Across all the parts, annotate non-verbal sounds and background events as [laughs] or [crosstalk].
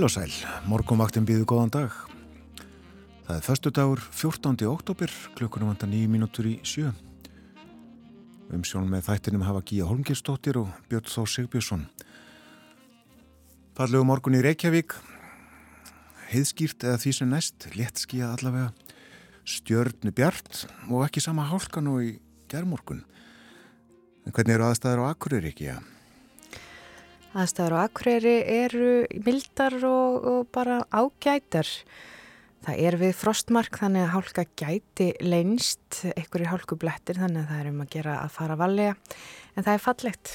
Heil og sæl, morgunvaktin býðu góðan dag. Það er förstu dagur 14. oktober, klukkunum vantar nýju mínútur í sjö. Umsjón með þættinum hafa Gíja Holmgirsdóttir og Björn Þór Sigbjörnsson. Fallegu morgun í Reykjavík, heiðskýrt eða því sem næst, léttskíja allavega, stjörnu bjart og ekki sama hálkan og í gerðmorgun. En hvernig eru aðstæður á Akureyri ekki, já? Aðstæður á Akureyri eru mildar og, og bara ágætar. Það er við frostmark þannig að hálka gæti leinst, einhverju hálkublettir þannig að það er um að gera að fara valega. En það er fallegt,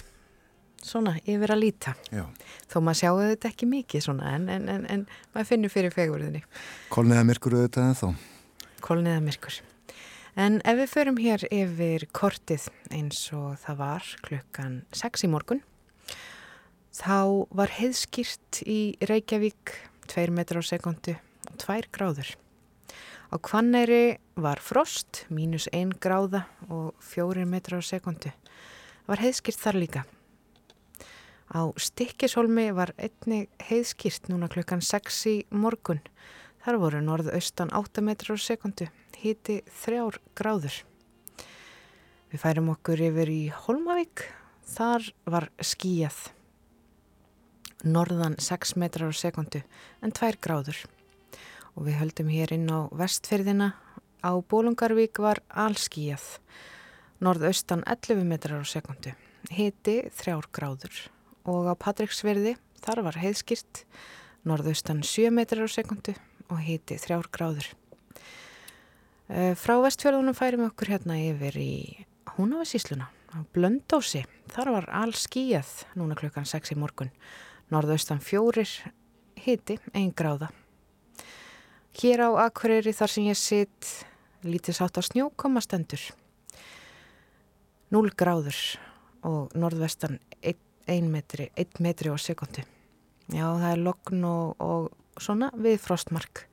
svona, yfir að líta. Já. Þó maður sjáu þetta ekki mikið svona en, en, en, en maður finnur fyrir fegurðinni. Kolniða myrkur auðvitað en þó? Kolniða myrkur. En ef við förum hér yfir kortið eins og það var klukkan 6 í morgun Þá var heiðskýrt í Reykjavík 2 metrar á sekundu og 2 gráður. Á Kvannæri var frost, mínus 1 gráða og 4 metrar á sekundu. Var heiðskýrt þar líka. Á Stikkishólmi var einni heiðskýrt núna klukkan 6 í morgun. Þar voru norðaustan 8 metrar á sekundu, híti 3 gráður. Við færum okkur yfir í Holmavík. Þar var skíjað norðan 6 metrar á sekundu en 2 gráður. Og við höldum hér inn á vestfyrðina. Á Bólungarvík var allskíjað, norðaustan 11 metrar á sekundu, hiti 3 gráður. Og á Patricksverði þar var heiðskýrt, norðaustan 7 metrar á sekundu og hiti 3 gráður. Eh, frá vestfjörðunum færum okkur hérna yfir í Húnavasísluna á Blöndósi. Þar var all skíjað núna klukkan 6 í morgun norðaustan fjórir, hiti, einn gráða. Hér á Akureyri þar sem ég sitt lítið sátt á snjó koma stendur. 0 gráður og norðvestan 1 metri, 1 metri á sekundu. Já, það er lokn og, og svona við frostmark.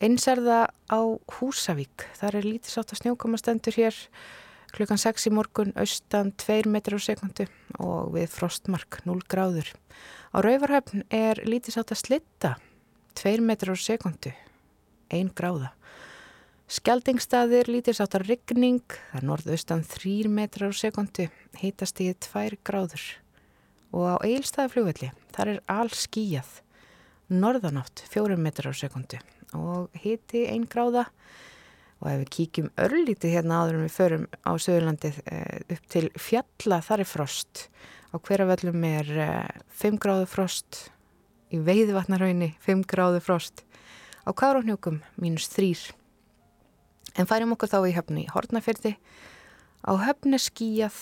Eins er það á Húsavík. Þar er lítið sátt á snjó koma stendur hér klukkan 6 í morgun, austan 2 metri á sekundu og við frostmark 0 gráður. Á Rauvarhöfn er lítisátt að slitta, 2 metrar á sekundu, 1 gráða. Skjaldingstaðir lítisátt að ryggning, það er norðaustan 3 metrar á sekundu, hítast í 2 gráður. Og á Eilstaðafljóðvelli, þar er all skíjað, norðanátt 4 metrar á sekundu og híti 1 gráða. Og ef við kíkjum örlítið hérna áður en við förum á Söðurlandið eh, upp til fjalla, þar er frost. Á hverjavöllum er 5 eh, gráðu frost, í veiðvatnarhaunni 5 gráðu frost, á Káróknjókum mínus 3. En færum okkur þá í höfni í Hortnafjörði. Á höfni skíjað,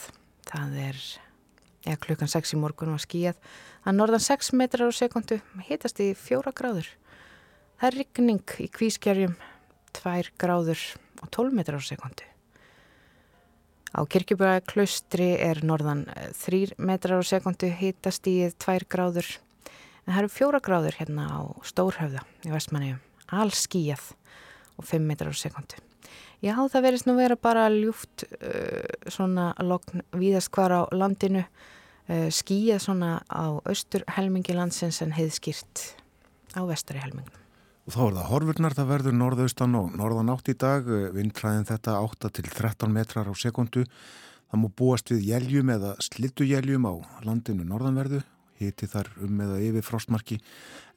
það er, eða klukkan 6 í morgun var skíjað, að norðan 6 metrar á sekundu hitast í 4 gráður. Það er rikning í kvískerjum, 2 gráður og 12 metrar á sekundu. Á kirkjubæklaustri er norðan 3 eh, metrar á sekundu, hitast í 2 gráður. En það eru 4 gráður hérna á Stórhöfða í Vestmanniðum. All skíjað og 5 metrar á sekundu. Já, það verðist nú vera bara ljúft uh, svona lokn víðast hvar á landinu. Uh, skíjað svona á austur helmingi landsins en heiðskýrt á vestari helmingum. Og þá er það horfurnar, það verður norðaustan og norðan átt í dag, vindræðin þetta 8 til 13 metrar á sekundu. Það múi búast við jæljum eða slittujeljum á landinu norðanverðu, hiti þar um eða yfir frostmarki,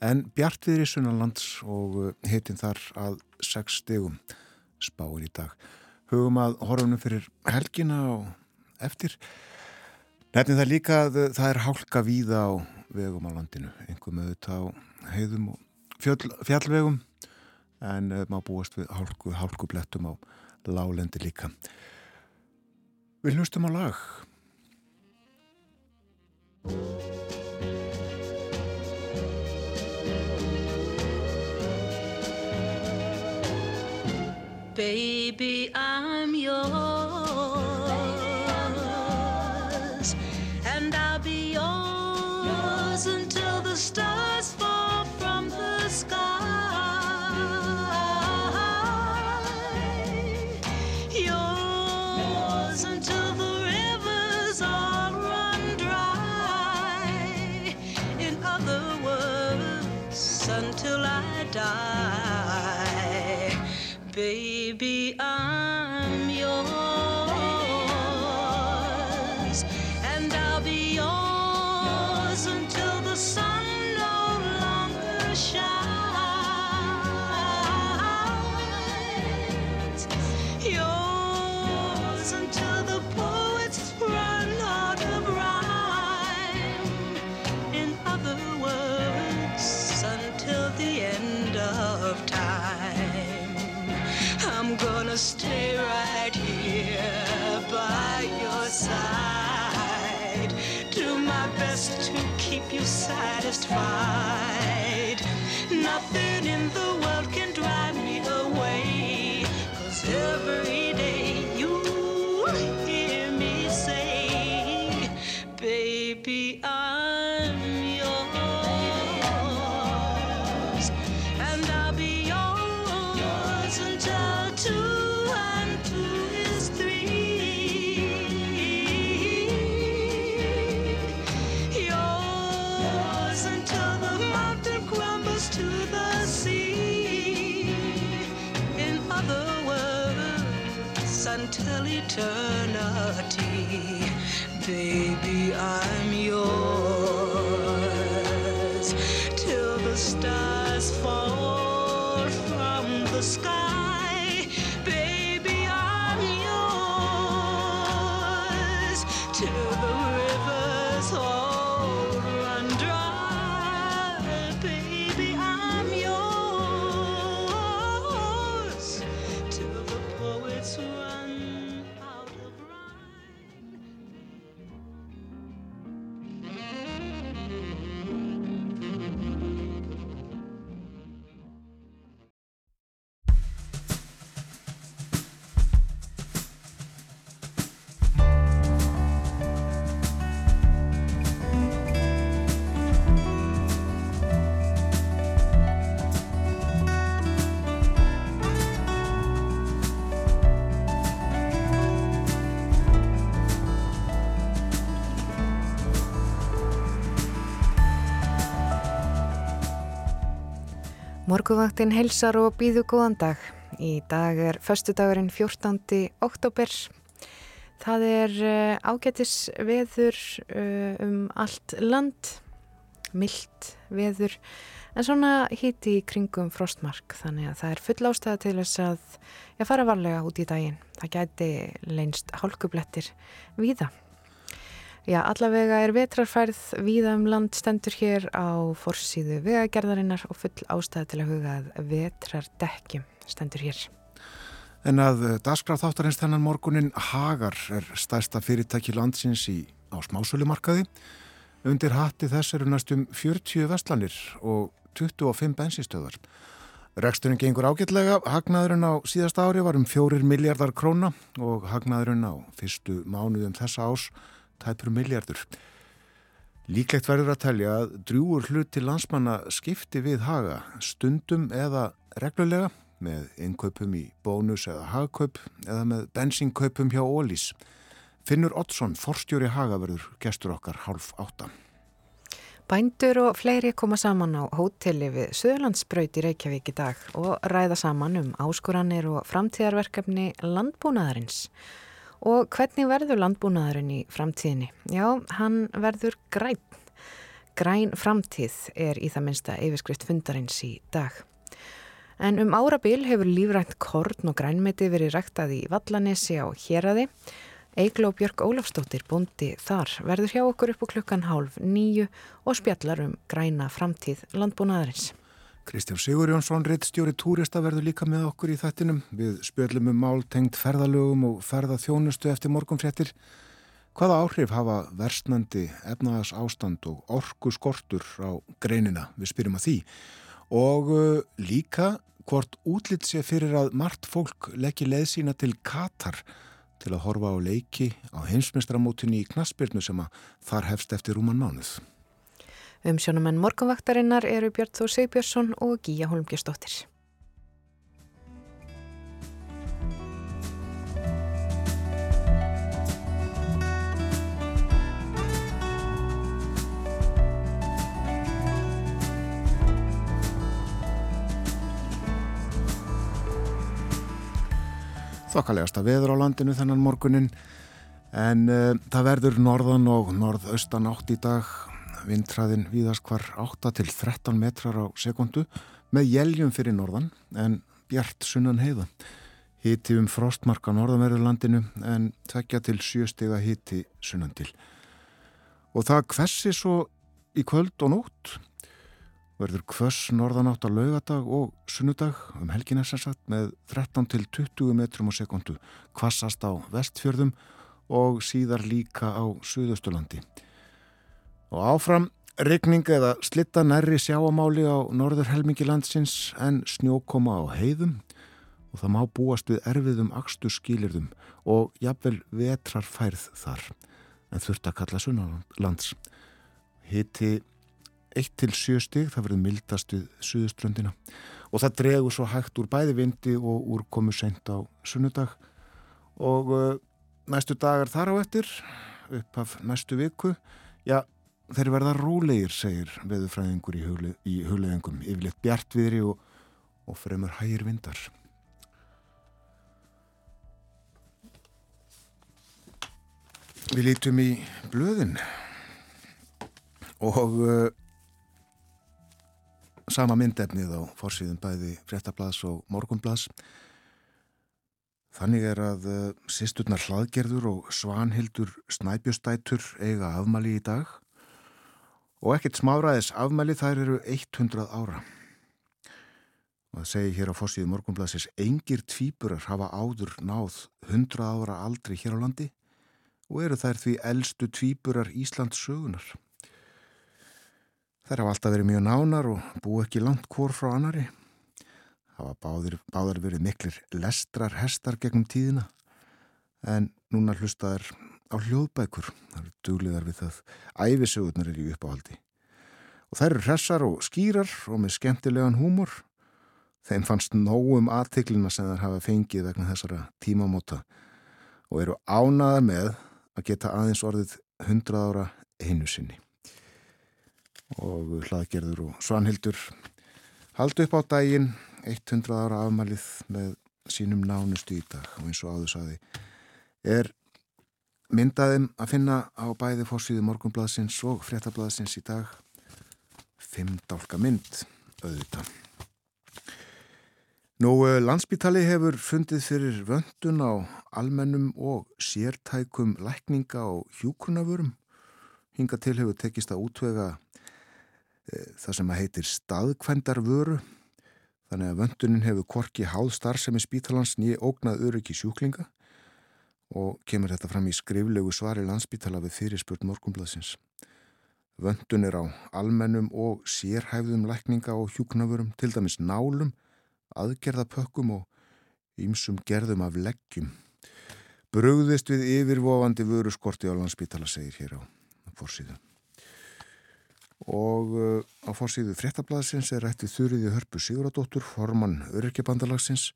en bjart viðri sunnanlands og hitin þar að 6 stegum spáir í dag. Hugum að horfunum fyrir helgina og eftir. Nefnir það líka að það er hálka víða á vegum á landinu, einhverjum auðvitað á heiðum og fjöll, fjallvegum en uh, maður búast við hálku, hálku blettum á lálendi líka. Við hlustum á lag. Baby, I'm yours stay right here by your side. Do my best to keep you satisfied. Nothing in the world. Morguvaktin heilsar og býðu góðan dag. Í dag er föstudagurinn 14. oktober. Það er uh, ágætis veður uh, um allt land, mildt veður, en svona híti í kringum frostmark. Þannig að það er full ástæða til þess að ég fara varlega út í daginn. Það gæti leinst hálkublettir víða. Já, allavega er vetrarfærð víða um land stendur hér á forsíðu vegagerðarinnar og full ástæða til að huga að vetrardekkjum stendur hér. En að dagskraf þáttarins þennan morgunin Hagar er stærsta fyrirtæki landsins í, á smásölumarkaði. Undir hatti þess eru næstum 40 vestlanir og 25 bensinstöðar. Reksturinn gengur ágætlega, hagnaðurinn á síðasta ári var um 4 miljardar króna og hagnaðurinn á fyrstu mánuðum þessa ás tæpur miljardur. Líklegt verður að telja að drjúur hlut til landsmanna skipti við haga stundum eða reglulega með innkaupum í bónus eða hagkaup eða með bensínkaupum hjá Ólís. Finnur Oddsson, forstjóri haga verður gestur okkar hálf átta. Bændur og fleiri koma saman á hóteli við Suðlandsbraut í Reykjavík í dag og ræða saman um áskoranir og framtíðarverkefni landbúnaðarins. Og hvernig verður landbúnaðurinn í framtíðinni? Já, hann verður græn. Græn framtíð er í það minnsta yfirskrift fundarins í dag. En um árabil hefur lífrænt korn og grænmeti verið ræktað í Vallanessi á Hjeraði. Eigló Björg Ólafstóttir bóndi þar verður hjá okkur upp á klukkan hálf nýju og spjallar um græna framtíð landbúnaðarins. Kristján Sigur Jónsson, reittstjóri túrista verður líka með okkur í þættinum. Við spjöllum um mál tengt ferðalögum og ferðaþjónustu eftir morgunfréttir. Hvaða áhrif hafa versnandi efnaðas ástand og orku skortur á greinina? Við spyrjum að því. Og uh, líka hvort útlitt sé fyrir að margt fólk leggji leið sína til Katar til að horfa á leiki á heimsmestramótinni í Knaspirnu sem að þar hefst eftir rúman mánuð. Umsjónumenn morgunvaktarinnar eru Björn Þór Seigbjörnsson og Gíja Holmgjörnsdóttir. Þokkalegast að veður á landinu þennan morgunin en uh, það verður norðan og norðaustan átt í dag vindræðin víðast hvar 8 til 13 metrar á sekundu með jæljum fyrir norðan en bjart sunnan heiða. Hiti um frostmark á norðanverðurlandinu en tvekja til sjöstega hiti sunnan til. Og það hversi svo í kvöld og nótt. Verður kvöss norðanátt á laugadag og sunnudag. Um helginna sem sagt með 13 til 20 metrum á sekundu kvassast á vestfjörðum og síðar líka á Suðaustulandi. Og áfram regning eða slitta nærri sjáamáli á norður helmingi landsins en snjókoma á heiðum. Og það má búast við erfiðum axtur skilirðum og jafnvel vetrar færð þar en þurft að kalla sunnalands. Hitti 1-7 stig, það verður mildast við suðuströndina og það dregur svo hægt úr bæði vindi og úrkomu sent á sunnudag. Og uh, næstu dagar þar á eftir upp af næstu viku já, þeir verða rólegir segir veðufræðingur í, hugli, í hugleðingum yfirleitt bjartviðri og, og fremur hægir vindar. Við lítum í blöðin og uh, sama myndefnið á fórsíðun bæði fréttablaðs og morgunblaðs. Þannig er að uh, sýsturnar hlaðgerður og svanhildur snæbjustætur eiga afmæli í dag og ekkert smáraðis afmæli þær eru 100 ára. Og það segir hér á fórsíðu morgunblæsis engir tvíburar hafa áður náð 100 ára aldri hér á landi og eru þær því eldstu tvíburar Íslands sögunar. Þær hafa alltaf verið mjög nánar og búið ekki langt hvort frá annari. Það var báðar verið miklir lestrar hestar gegnum tíðina en núna hlustaðar á hljóðbækur. Það eru dugliðar við það. Æfisögurnar eru í uppáhaldi. Og þær eru hressar og skýrar og með skemmtilegan húmor. Þeim fannst nógum aðtiklina sem þær hafa fengið vegna þessara tímamóta og eru ánaðar með að geta aðeins orðið 100 ára einu sinni. Og hlaðgerður og svanhildur haldu upp á daginn 100 ára afmælið með sínum nánustu í dag og eins og áður saði er myndaðum að finna á bæði fórsvíðu morgunbladsins og fréttabladsins í dag. Fimm dálka mynd auðvitað. Nú landsbítali hefur fundið fyrir vöndun á almennum og sértækum lækninga og hjúkunavörum hinga til hefur tekist að útvega e, það sem að heitir staðkvendarvöru Þannig að vöndunin hefur korki háð starfsemi spítalans nýja ógnað öryggi sjúklinga og kemur þetta fram í skriflegu svari landsbítala við fyrirspurt morgumblaðsins. Vöndun er á almennum og sérhæfðum lækninga og hjúknafurum, til dæmis nálum, aðgerðapökkum og ýmsum gerðum af leggjum. Brugðist við yfirvofandi vöru skorti á landsbítala segir hér á fórsíðu og uh, á fórsíðu fréttablaðsins er rættið þurriði hörpu Siguradóttur, formann öryrkjabandalagsins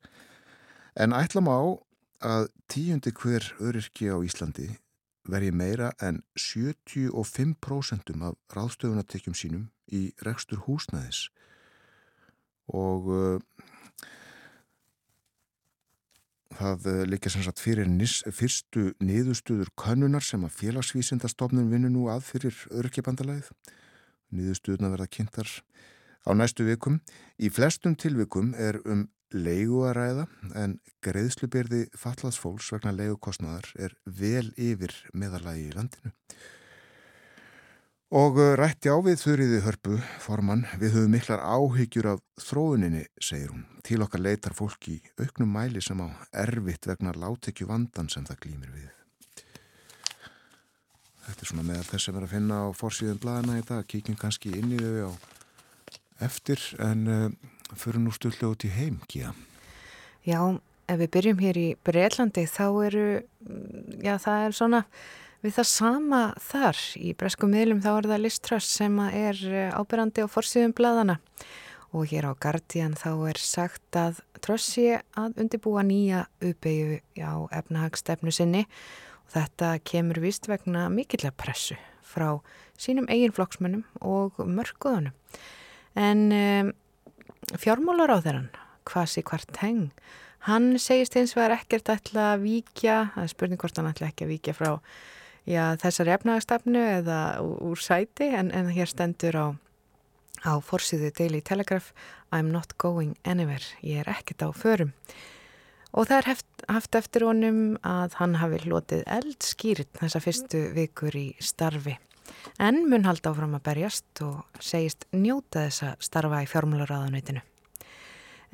en ætlam á að tíundi hver öryrki á Íslandi verði meira en 75% af ráðstöfunatekjum sínum í rekstur húsnæðis og uh, það líka sem sagt fyrir nis, fyrstu niðurstuður könnunar sem að félagsvísindastofnun vinnu nú að fyrir öryrkjabandalagið Nýðustuðna verða kynntar á næstu vikum. Í flestum tilvikum er um leigu að ræða en greiðslubyrði fallaðsfólks vegna leigukostnaðar er vel yfir meðalagi í landinu. Og rætti á við þurriði hörpu, formann, við höfum miklar áhyggjur af þróuninni, segir hún. Til okkar leitar fólk í auknum mæli sem á erfitt vegna látekju vandan sem það glýmir við. Þetta er svona meðal þess að vera að finna á fórsíðum blæðina í dag, kíkjum kannski inn í þau á eftir en uh, fyrir nú stullu út í heim, Kíða. Já, ef við byrjum hér í Breitlandi þá eru, já það er svona við það sama þar í bresku miðlum þá er það liströst sem er ábyrrandi á fórsíðum blæðana og hér á Guardian þá er sagt að trössi að undibúa nýja uppeyju á efnahagstefnu sinni Þetta kemur vist vegna mikillar pressu frá sínum eigin flokksmönnum og mörguðunum. En um, fjármálar á þeirran, Kvasi Kvarteng, Hann segist eins og er ekkert ætla að víkja, það er spurning hvort hann ætla ekki að víkja frá já, þessari efnagastafnu eða úr sæti en, en hér stendur á, á forsiðu Daily Telegraph I'm not going anywhere, ég er ekkert á förum. Og það er heft, haft eftir honum að hann hafi hlotið eldskýrt þessa fyrstu vikur í starfi. En mun halda áfram að berjast og segist njóta þessa starfa í fjármálaráðanöytinu.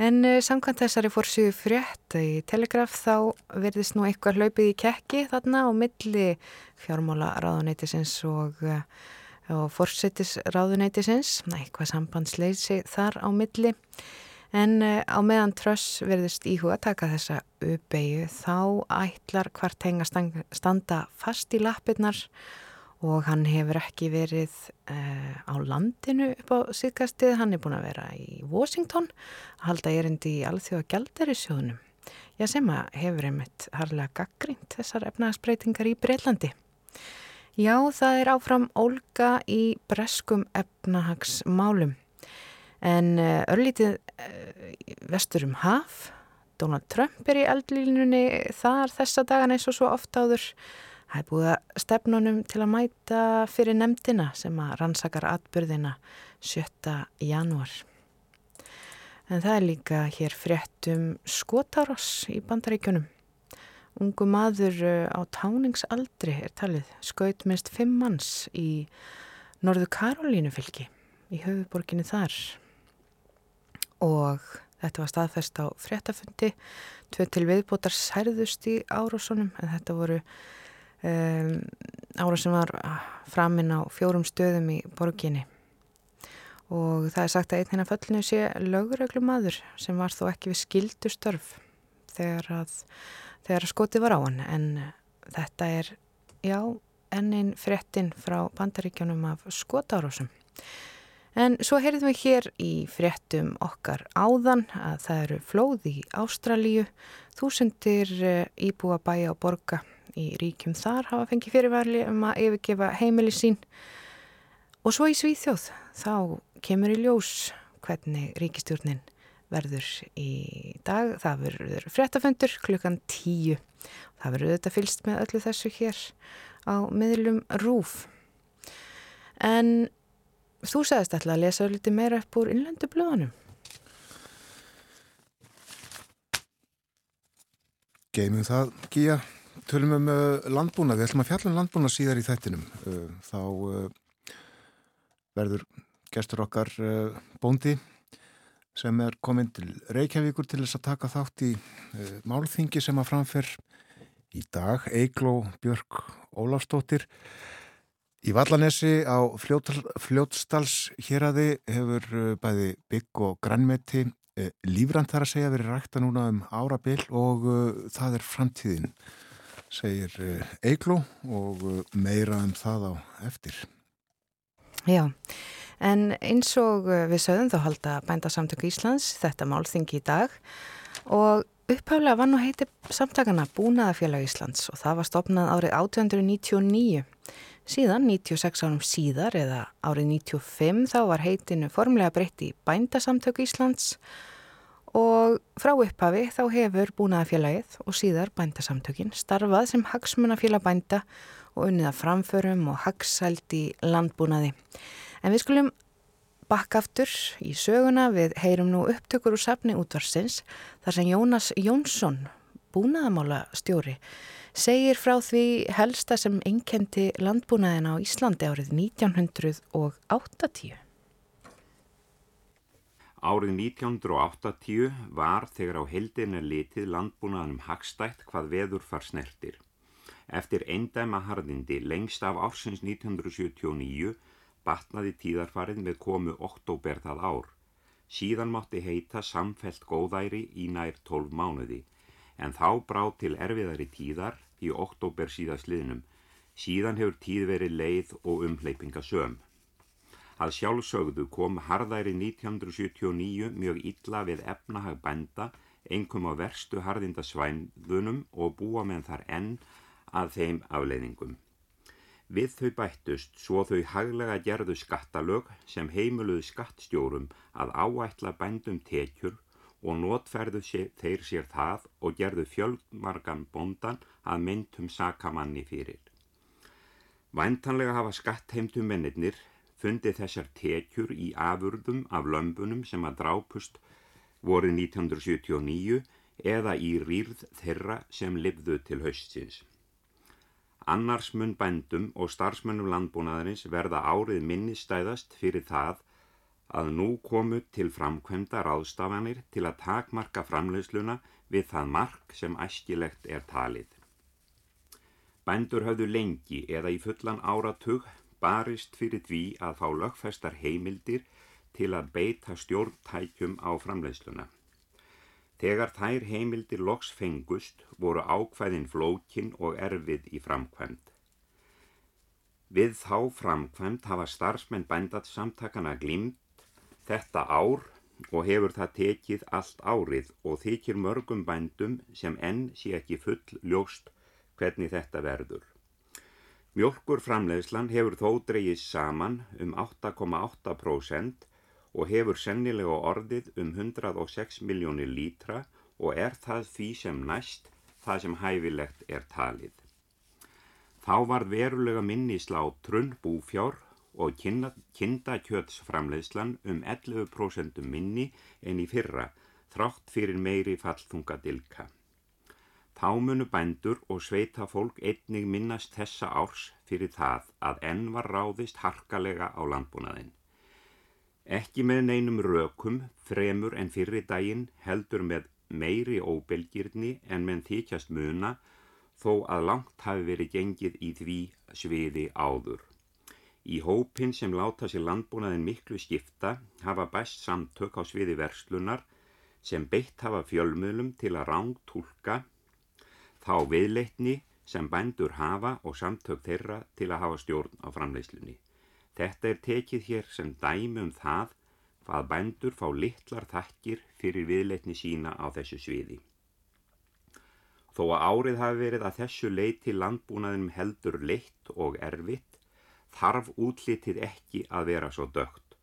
En uh, samkvæmt þessari fórsýðu frétt í Telegraf þá verðist nú eitthvað hlaupið í kekki þarna á milli fjármálaráðanöytisins og, uh, og fórsettisráðanöytisins, eitthvað sambandsleysi þar á milli. En uh, á meðan Tröss verðist íhuga að taka þessa uppeyju þá ætlar hvart henga standa fast í lappirnar og hann hefur ekki verið uh, á landinu upp á síðkastið, hann er búin að vera í Washington að halda erindi í alþjóða gældari sjóðunum. Já sem að hefur einmitt harlega gaggrínt þessar efnahagsbreytingar í Breitlandi. Já það er áfram Olga í breskum efnahagsmálum en uh, örlítið uh, vestur um haf, Donald Trump er í eldlínunni þar þessa dagan eins og svo oft áður Það er búið að stefnunum til að mæta fyrir nefndina sem að rannsakar atbyrðina 7. janúar. En það er líka hér fréttum skotaross í bandaríkjunum. Ungu maður eh, á táningsaldri er talið skaut minnst fimm manns í Norðu Karolínu fylki í höfuborginni þar. Og þetta var staðfest á fréttafundi, tvö til viðbótar særðust í árásunum en þetta voru um, ára sem var framinn á fjórum stöðum í borginni. Og það er sagt að einn hérna föllinu sé lögreglumadur sem var þó ekki við skildustörf þegar að, þegar að skoti var á hann. En þetta er, já, ennin fréttin frá bandaríkjónum af skotárásum. En svo heyrðum við hér í fréttum okkar áðan að það eru flóð í Ástralíu, þúsundir eh, íbúa bæja og borga í ríkjum þar hafa fengið fyrirvæli um að yfirgefa heimili sín. Og svo í Svíþjóð þá kemur í ljós hvernig ríkistjórnin verður í dag. Það verður fréttafundur klukkan tíu. Það verður þetta fylst með öllu þessu hér á miðlum rúf en þú segðist alltaf að lesa litið meira upp úr innlendu blöðunum. Geimum það, Gíja Tölum um uh, landbúna, við ætlum að fjalla um landbúna síðar í þættinum. Uh, þá uh, verður gestur okkar bóndi sem er komin til Reykjavíkur til þess að taka þátt í málþingi sem að framfer í dag. Eigló Björk Ólafstóttir í Vallanesi á fljótstals hér aði hefur bæði bygg og grannmeti lífrand þar að segja verið rækta núna um árabill og það er framtíðin segir Eigló og eh, meira um það á eftir. Já, en eins og eh, við sögum þá halda bændasamtöku Íslands þetta málþingi í dag og upphæflega var nú heiti samtakana Búnaðafélag Íslands og það var stopnað árið 1899. Síðan, 96 árum síðar eða árið 95 þá var heitinu formlega breytt í bændasamtöku Íslands og og frá upphafi þá hefur búnaðafélagið og síðar bændasamtökin starfað sem hagsmunafélag bænda og unniða framförum og hagsælt í landbúnaði. En við skulum bakka aftur í söguna við heyrum nú upptökur úr safni útvarsins þar sem Jónas Jónsson, búnaðamála stjóri, segir frá því helsta sem einkendi landbúnaðina á Íslandi árið 1980. Árið 1980 var þegar á heldina litið landbúnaðanum hagstætt hvað veður far snertir. Eftir eindæma harðindi lengst af ársins 1979 batnaði tíðarfarið með komu oktober það ár. Síðan mátti heita samfelt góðæri í nær 12 mánuði en þá brá til erfiðari tíðar í oktober síðasliðnum. Síðan hefur tíð verið leið og umleipinga söm. Að sjálfsögðu kom harðæri 1979 mjög illa við efnahag bænda, einkum á verstu harðindasvænðunum og búa með þar enn að þeim afleiðingum. Við þau bættust svo þau haglega gerðu skattalög sem heimuluðu skattstjórum að áætla bændum tekjur og notferðu þeir sér það og gerðu fjöldmargan bondan að myndum sakamanni fyrir. Væntanlega hafa skattheimtum mennir fundið þessar tekjur í afurðum af lömbunum sem að drápust vorið 1979 eða í rýrð þeirra sem livðu til haustsins. Annars mun bændum og starfsmönnum landbúnaðarins verða árið minnistæðast fyrir það að nú komu til framkvæmda ráðstafanir til að takmarka framleysluna við það mark sem æskilegt er talið. Bændur höfðu lengi eða í fullan áratug barist fyrir því að fá lögfestar heimildir til að beita stjórntækjum á framleysluna. Þegar þær heimildir loks fengust voru ákvæðin flókin og erfið í framkvæmt. Við þá framkvæmt hafa starfsmenn bændatsamtakana glimt þetta ár og hefur það tekið allt árið og þykir mörgum bændum sem enn sé ekki full ljóst hvernig þetta verður. Mjölkur framleiðslan hefur þó dreyið saman um 8,8% og hefur sennilega orðið um 106 miljónir lítra og er það því sem næst það sem hæfilegt er talið. Þá var verulega minni slátrun búfjár og kindakjötsframleiðslan um 11% minni en í fyrra, þrátt fyrir meiri falltungadilka. Þá munu bændur og sveita fólk einnig minnast þessa árs fyrir það að enn var ráðist harkalega á landbúnaðinn. Ekki með neinum rökum, fremur en fyrri daginn heldur með meiri óbelgirni en menn þykjast muna þó að langt hafi verið gengið í því sviði áður. Í hópin sem láta sér landbúnaðin miklu skipta hafa bæst samtök á sviði verslunar sem beitt hafa fjölmjölum til að rángtúlka þá viðleitni sem bændur hafa og samtök þeirra til að hafa stjórn á framleyslunni. Þetta er tekið hér sem dæmi um það hvað bændur fá litlar takkir fyrir viðleitni sína á þessu sviði. Þó að árið hafi verið að þessu leiti landbúnaðinum heldur leitt og erfitt, þarf útlitið ekki að vera svo dögt.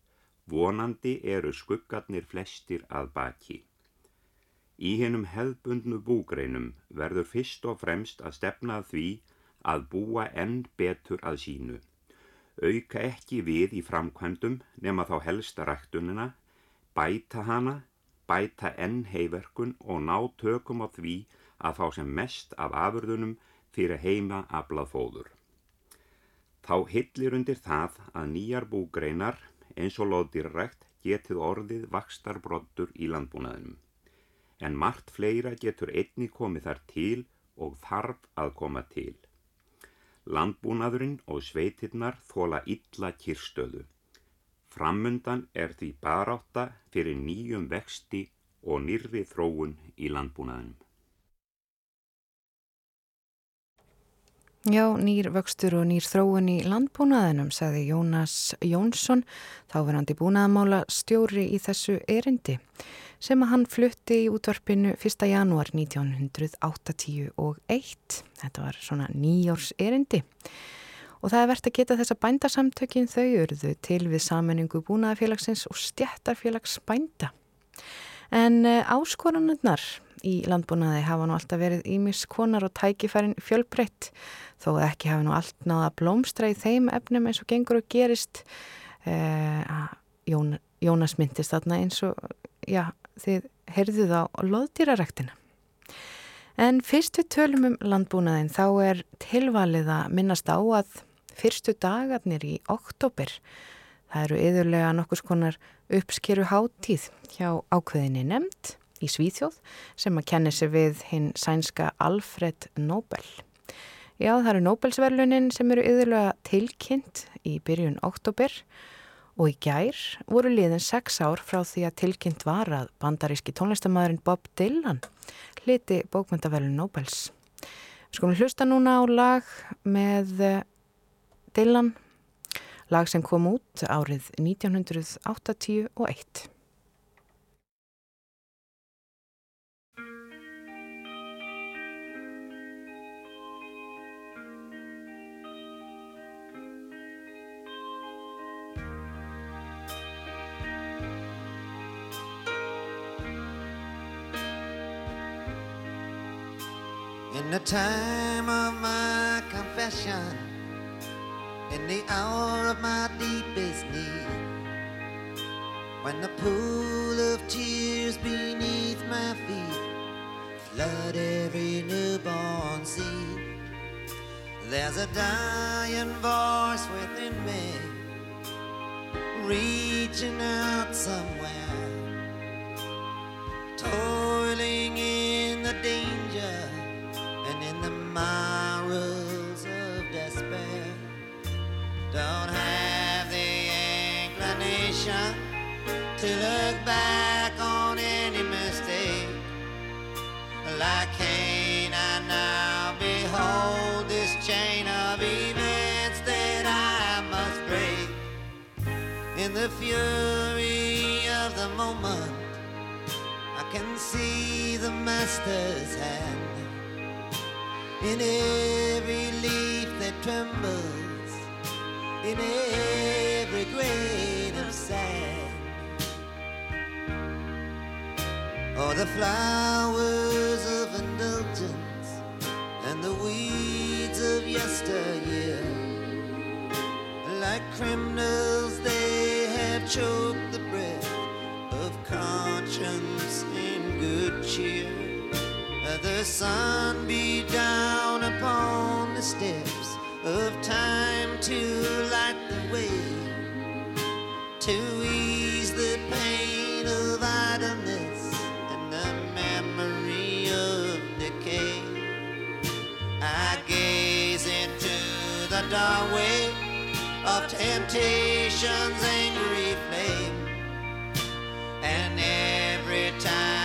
Vonandi eru skuggarnir flestir að baki. Í hennum hefðbundnu búgreinum verður fyrst og fremst að stefna því að búa enn betur að sínu auka ekki við í framkvæmdum nema þá helsta ræktunina, bæta hana, bæta enn heiverkun og ná tökum á því að fá sem mest af afurðunum fyrir heima aflað fóður. Þá hillir undir það að nýjar búgreinar eins og loðdýrarækt getið orðið vakstarbroddur í landbúnaðinum. En margt fleira getur einni komið þar til og þarf að koma til. Landbúnaðurinn og sveitirnar þóla illa kyrstöðu. Framundan er því baráta fyrir nýjum vexti og nýrri þróun í landbúnaðinum. Já, nýr vöxtur og nýr þróun í landbúnaðinum, sagði Jónas Jónsson, þáverandi búnaðamála stjóri í þessu erindi, sem að hann flutti í útvarpinu 1. janúar 1981. Þetta var svona nýjórs erindi. Og það er verðt að geta þess að bændasamtökin þau eruðu til við sammenningu búnaðafélagsins og stjættarfélags bænda. En uh, áskorunarnar í landbúnaði hafa nú alltaf verið ímis konar og tækifærin fjölbreytt þó ekki hafa nú allt náða blómstra í þeim efnum eins og gengur og gerist eh, Jón, Jónas myndist þarna eins og já, þið heyrðuð á loðdýraræktina en fyrst við tölum um landbúnaðin þá er tilvalið að minnast á að fyrstu dagarnir í oktober það eru yðurlega nokkus konar uppskeru hátíð hjá ákveðinni nefnd í Svíþjóð sem að kenni sig við hinn sænska Alfred Nobel. Já, það eru Nobelsverlunin sem eru yðurlega tilkynnt í byrjun oktober og í gær voru liðin sex ár frá því að tilkynnt var að bandaríski tónlistamæðurinn Bob Dylan hliti bókmyndaverlun Nobels. Við skulum hlusta núna á lag með eh, Dylan, lag sem kom út árið 1981. In the time of my confession, in the hour of my deepest need, when the pool of tears beneath my feet flood every newborn seed, there's a dying voice within me, reaching out somewhere, toiling in the danger and in the morals of despair. Don't have the inclination to look back on any mistake. Like Cain, I now behold this chain of events that I must break. In the fury of the moment, I can see the Master's hand in every leaf that trembles, in every grain of sand. Or the flowers of indulgence and the weeds of yesteryear. Like criminals, they have choked the breath of conscience in good cheer. The sun be down upon the steps of time to light the way, to ease the pain of idleness and the memory of decay. I gaze into the doorway of temptation's angry flame. And every time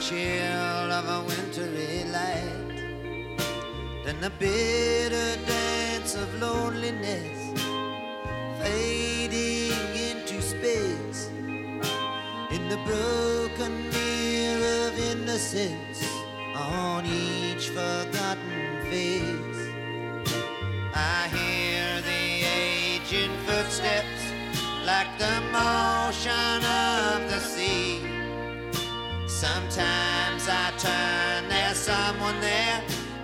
chill of a wintry light, then the bitter dance of loneliness fading into space in the broken mirror of innocence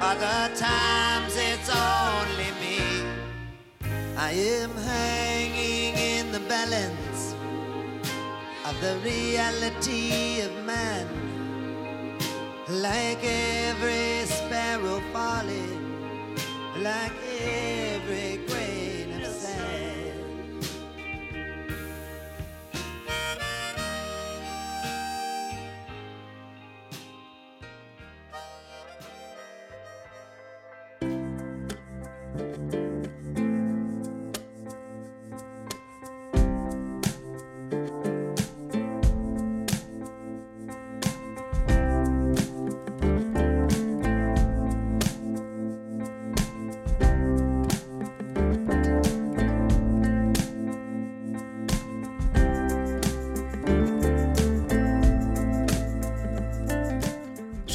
other times it's only me. I am hanging in the balance of the reality of man. Like every sparrow falling, like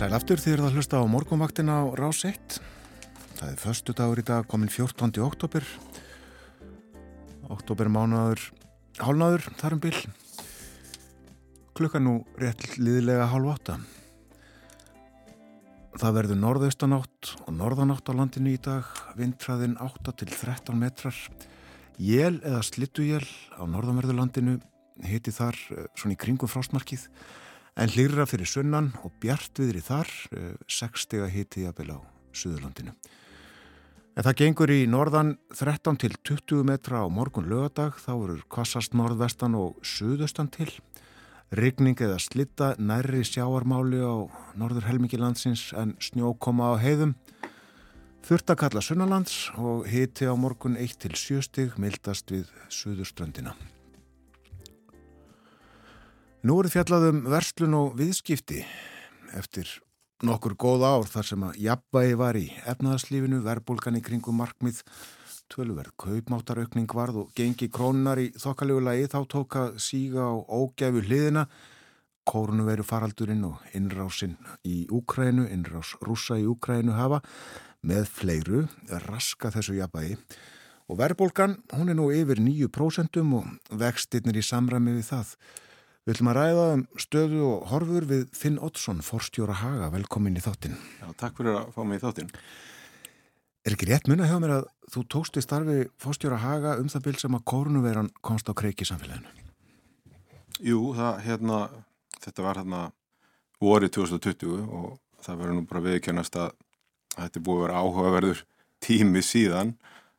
Sæl aftur því er það að hlusta á morgunvaktina á Rás 1. Það er förstu dagur í dag komin 14. oktober. Oktober mánuður, hálnaður, þar um bil. Klukkan nú rétt liðilega hálf átta. Það verður norðaustanátt og norðanátt á landinu í dag. Vindræðin 8 til 13 metrar. Jél eða slittuél á norðanverðurlandinu hiti þar eh, svona í kringum frostmarkið en hlýra fyrir sunnan og bjart viðri þar, 60 hiti jafnvel á Suðurlandinu. En það gengur í norðan 13 til 20 metra á morgun lögadag, þá eru kvassast norðvestan og suðaustan til. Rigning eða slitta nærri sjáarmáli á norður helmingi landsins en snjó koma á heiðum. Þurft að kalla sunnalands og hiti á morgun 1 til 7 stig mildast við suðurströndina. Nú eru fjallað um verslun og viðskipti eftir nokkur góð ár þar sem að jafnvægi var í efnaðarslífinu, verbulgan í kringum markmið, tölverð, kaupmáttaraukning varð og gengi krónunar í þokkalegu lagi þá tók að síga á ógæfu hliðina, kórunu veru faraldurinn og innrásinn í Úkrænu, innrás rúsa í Úkrænu hafa með fleiru raska þessu jafnvægi og verbulgan hún er nú yfir 9% og vextinnir í samræmi við það. Við ætlum að ræða um stöðu og horfur við Finn Oddsson, forstjóra Haga. Velkomin í þáttinn. Já, takk fyrir að fá mig í þáttinn. Er ekki rétt munna hjá mér að þú tókst í starfi forstjóra Haga um það byrj sem að kórnuveran komst á kreiki samfélaginu? Jú, það, hérna, þetta var hérna vorið 2020 og það verður nú bara viðkjörnast að, að þetta búið að vera áhugaverður tími síðan,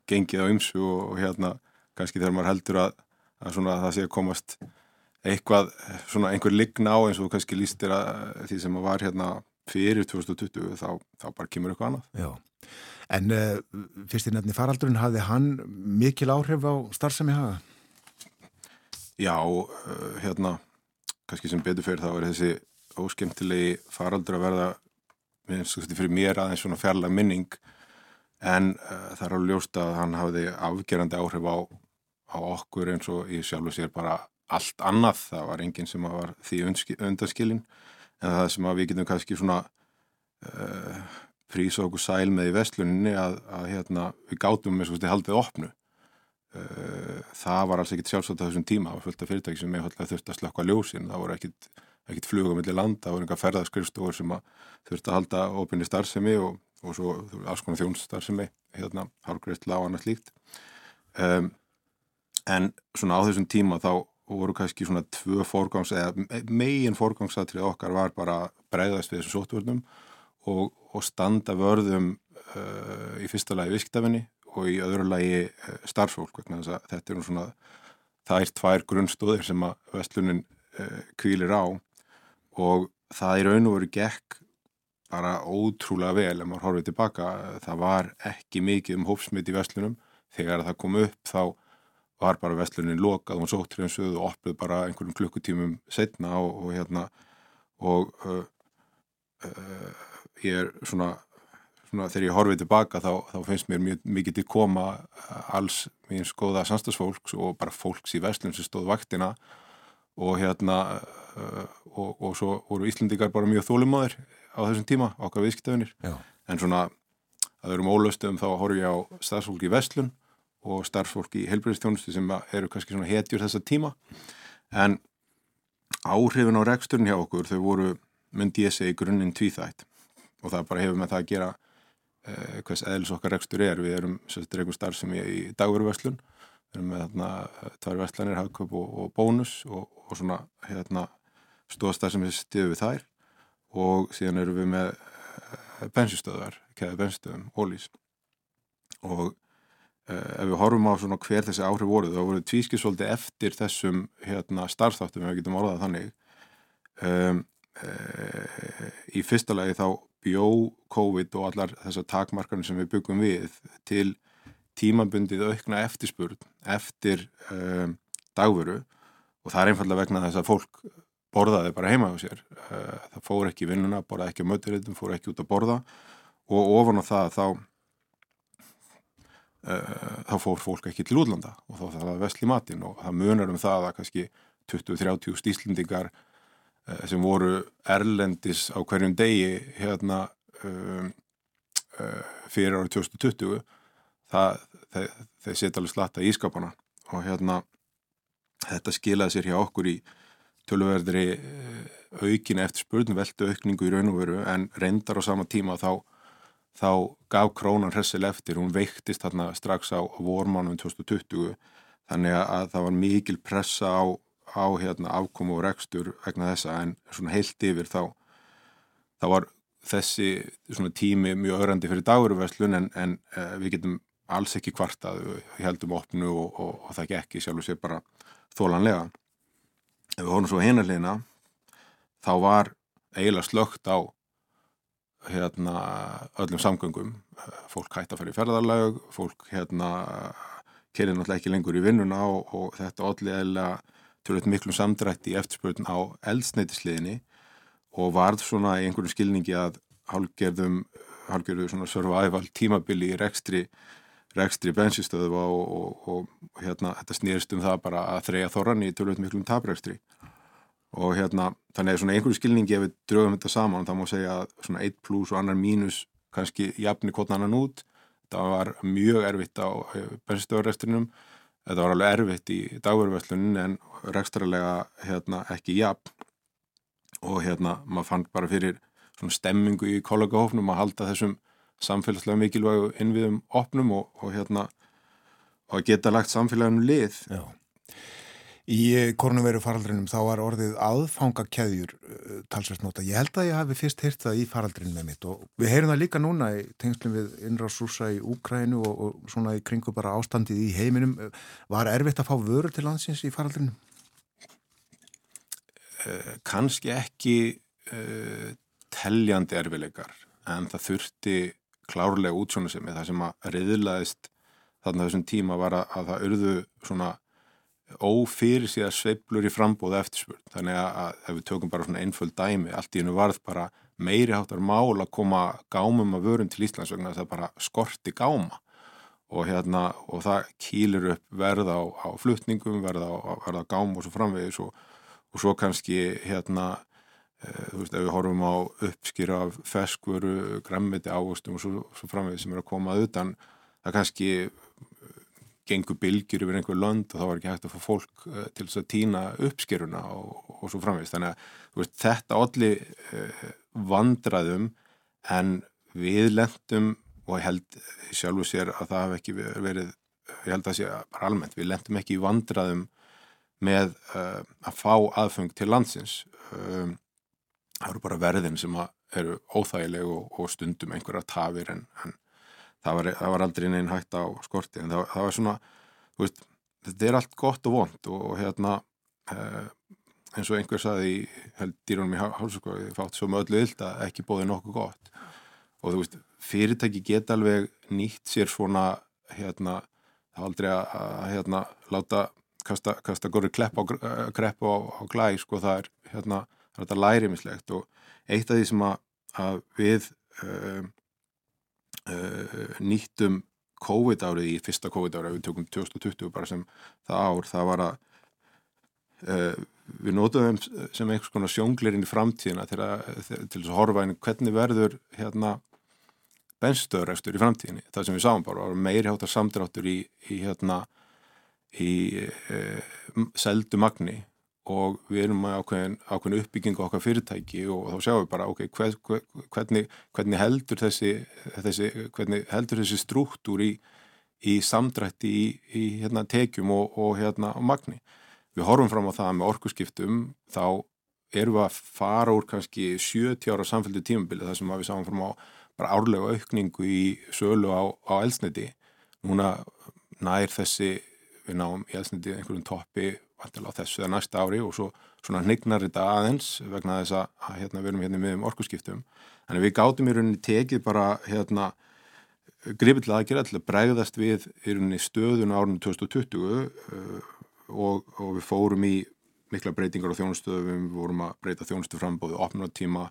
gengið á ymsu og, og hérna kannski þegar maður heldur að, að, svona, að það sé að komast eitthvað, svona einhver ligna á eins og kannski lístir að því sem var hérna fyrir 2020 þá, þá bara kemur eitthvað annað. Já, en uh, fyrst í nefni faraldurinn hafði hann mikil áhrif á starfsemi haga? Já, uh, hérna kannski sem betur fyrir þá er þessi óskemtilegi faraldur að verða fyrir mér aðeins svona fjarlag minning en uh, það er alveg ljóst að hann hafði afgerandi áhrif á, á okkur eins og ég sjálf og sér bara allt annað, það var enginn sem var því undanskilin en það sem við getum kannski svona uh, prísa okkur sæl með í vestluninni að, að hérna, við gátum með svona haldið opnu. Uh, það var alls ekkit sjálfsagt á þessum tíma, það var fullt af fyrirtæki sem ég þurfti að slökka ljósin, það voru ekkit, ekkit flugum millir landa, það voru enga ferðarskrifstofur sem þurfti að halda opinni starfsemi og, og svo alls konar þjónsstarfsemi hérna, hálfgreist lág annars líkt um, en svona á þessum tíma þá og voru kannski svona tvö forgangs eða megin forgangsatrið okkar var bara breyðast við þessu sóttvörnum og, og standa vörðum uh, í fyrsta lagi visktafinni og í öðru lagi uh, starfsfólk þetta er svona það er tvær grunnstóðir sem að vestlunin uh, kvílir á. Og það er raun og veru gekk bara ótrúlega vel ef maður horfið tilbaka það var ekki mikið um hópsmitt í vestlunum þegar það kom upp þá var bara vestlunin lokað og hún sótt hreinsuð og opluð bara einhverjum klukkutímum setna og, og hérna og uh, uh, ég er svona, svona þegar ég horfið tilbaka þá, þá finnst mér mjög mikið til koma alls mín skoða samstagsfólks og bara fólks í vestlun sem stóð vaktina og hérna uh, og, og svo voru Íslandikar bara mjög þólumadur á þessum tíma, okkar viðskiptafinir en svona að öðrum ólöstum þá horfið ég á stafsfólk í vestlun og starfsfólk í helbriðstjónustu sem eru kannski svona hetjur þessa tíma. En áhrifin á reksturinn hjá okkur þau voru, myndi ég segja, í grunninn tvíþætt. Og það bara hefur með það að gera eh, hvers eðlis okkar rekstur er. Við erum sérstaklega einhver starf sem ég í dagveruverslun við erum með þarna tvær verslanir, hagköp og, og bónus og, og svona hérna stóðstar sem við stiðum við þær. Og síðan erum við með eh, bensinstöðar, keða bensinstöðum, ólís og Eh, ef við horfum á svona hver þessi áhrif voru þá voru tvískið svolítið eftir þessum hérna, starfstáttum, ef við getum orðað þannig. Um, e, í fyrsta lagi þá bjó COVID og allar þessar takmarkarnir sem við byggum við til tímabundið aukna eftirspurn eftir um, dagveru og það er einfallega vegna þess að fólk borðaði bara heima á sér. Uh, það fór ekki vinnuna, borðaði ekki á möturritum, fór ekki út að borða. Og ofan á það þá þá fór fólk ekki til útlanda og þá þarf það að vesli matinn og það munar um það að kannski 20-30 stíslendingar eh, sem voru erlendis á hverjum degi hérna um, uh, fyrir árið 2020 það, þeir, þeir setja alveg slatta í ískapana og hérna þetta skilaði sér hjá okkur í tölverðri aukina eftir spurning veldu aukningu í raun og veru en reyndar á sama tíma þá, þá gaf krónan hressel eftir, hún veiktist þarna strax á vormánum 2020 þannig að það var mikil pressa á, á hérna, afkomu og rekstur vegna þessa. En svona heilt yfir þá, þá var þessi tími mjög öðrandi fyrir dagurverslun en, en uh, við getum alls ekki kvartað, við heldum opnu og, og, og það gekk í sjálf og sé bara þólanlega. Ef við horfum svo hinarleina þá var eiginlega slögt á hérna öllum samgöngum. Fólk hætti að fara í ferðarlag fólk hérna kerið náttúrulega ekki lengur í vinnuna og, og þetta allir eða tölvöld miklu samdrætti eftirspöldun á eldsneitisliðinni og varð svona í einhverju skilningi að hálgerðum hálgerðu svona survival tímabili í rekstri rekstri bensinstöðu og, og, og hérna þetta snýrst um það bara að þreja þorran í tölvöld miklum taprekstri og hérna þannig að svona einhverju skilningi ef við drögum þetta saman þá má segja svona 1 pluss og annar mínus kannski jafni kvotna annan út. Það var mjög erfitt á eh, bensinstöðurrestrinum þetta var alveg erfitt í dagverðverslunin en rekstralega hérna ekki jafn. Og hérna maður fann bara fyrir svona stemmingu í kollegahofnum að halda þessum samfélagslega mikilvægu innviðum opnum og, og hérna og geta lagt samfélaginu lið. Já. Í korunveru faraldrinum þá var orðið aðfangakeðjur uh, talsvært nota. Ég held að ég hafi fyrst hýrt það í faraldrinum með mitt og við heyrum það líka núna í tengslum við innráðsúsa í Úkrænu og, og svona í kringu bara ástandið í heiminum. Var erfitt að fá vörur til landsins í faraldrinum? Uh, Kanski ekki uh, teljandi erfileikar en það þurfti klárlega útsjónu sem er það sem að reyðlaðist þarna þessum tíma var að það urðu svona ófyrir síðan sveiblur í frambóða eftirspurn. Þannig að ef við tökum bara svona einföld dæmi, allt í hennu varð bara meiri háttar mál að koma gámum að vörum til Íslands vegna þess að bara skorti gáma og hérna og það kýlir upp verð á, á flutningum, verð á, verð á gám og svo framvegis og, og svo kannski hérna e, þú veist ef við horfum á uppskýra af feskvöru, gremmiti ávustum og svo, svo framvegis sem er að koma að utan það kannski gengur bylgjur yfir einhver lönd og þá var ekki hægt að fá fólk uh, til þess að týna uppskeruna og, og svo framvegist. Þannig að veist, þetta allir eh, vandraðum en við lendum og ég held sjálfu sér að það hef ekki verið, ég held að sé bara almennt, við lendum ekki í vandraðum með uh, að fá aðfeng til landsins. Um, það eru bara verðin sem eru óþægileg og, og stundum einhverja tafir en, en það var, það var aldrei neinn hægt á skorti en það, það var svona veist, þetta er allt gott og vond og, og hérna eh, eins og einhver saði held dýrunum í hálfsöku fátt svo með öllu yld að ekki bóði nokkuð gott. Og þú veist, fyrirtæki geta alveg nýtt sér svona hérna, það aldrei að, hérna, láta kasta, kasta góri krepp á, á, á glæ sko það er hérna, þetta lærimislegt. Og eitt af því sem að, að við um, uh, nýttum COVID árið í fyrsta COVID árið, við tökum 2020 bara sem það ár, það var að uh, við nótum sem einhvers konar sjónglirinn í framtíðina til að, til að horfa einu hvernig verður hérna benstöðurækstur í framtíðinni, það sem við sáum bara var meiri hátar samdráttur í, í hérna í uh, seldu magni og við erum með ákveðin, ákveðin uppbyggingu okkar fyrirtæki og þá sjáum við bara ok, hver, hver, hvernig, hvernig heldur þessi, þessi þessi struktúr í, í samdrætti í, í hérna, tekjum og, og, hérna, magni. Við horfum fram á það með orkuskiptum þá erum við að fara úr kannski 70 ára samfélgdu tímabili þar sem við sáum fram á bara árlega aukningu í sölu á, á elsniti. Núna nær þessi við náum í elsniti einhverjum toppi vantilega á þessu eða næsta ári og svo svona hnignar þetta aðeins vegna þess að, hérna, við erum hérna með um orkusskiptum. Þannig við gátum í rauninni tekið bara hérna gripilega aðgerða til að bregðast við í rauninni stöðun árunni 2020 uh, og, og við fórum í mikla breytingar á þjónustöðum, við vorum að breyta þjónustu frambóðu opnartíma,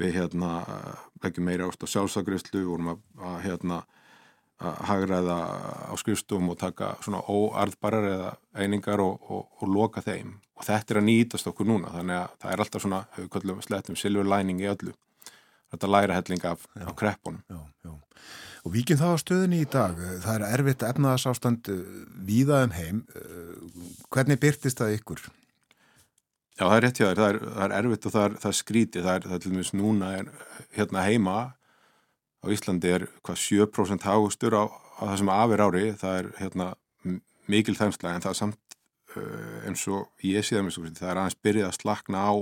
við hérna leggjum meira ást á sjálfsagrislu, við vorum að hérna að hagræða á skrifstum og taka svona óarðbarar eða einingar og, og, og loka þeim og þetta er að nýtast okkur núna þannig að það er alltaf svona, hefur kallum slettum silver lining í öllu þetta læra helling af, af kreppunum Já, já. Og víkjum það á stöðunni í dag. Það er erfitt efnaðasástand víða um heim. Hvernig byrtist það ykkur? Já, það er rétt hjá þér, það er, það er erfitt og það er, það er skrítið, það er, það er til dæmis núna er, hérna heima á Íslandi er hvað 7% hagustur á, á þessum afir ári, það er hérna mikil þensla en það er samt uh, eins og ég sé það með svo það er aðeins byrjað að slakna á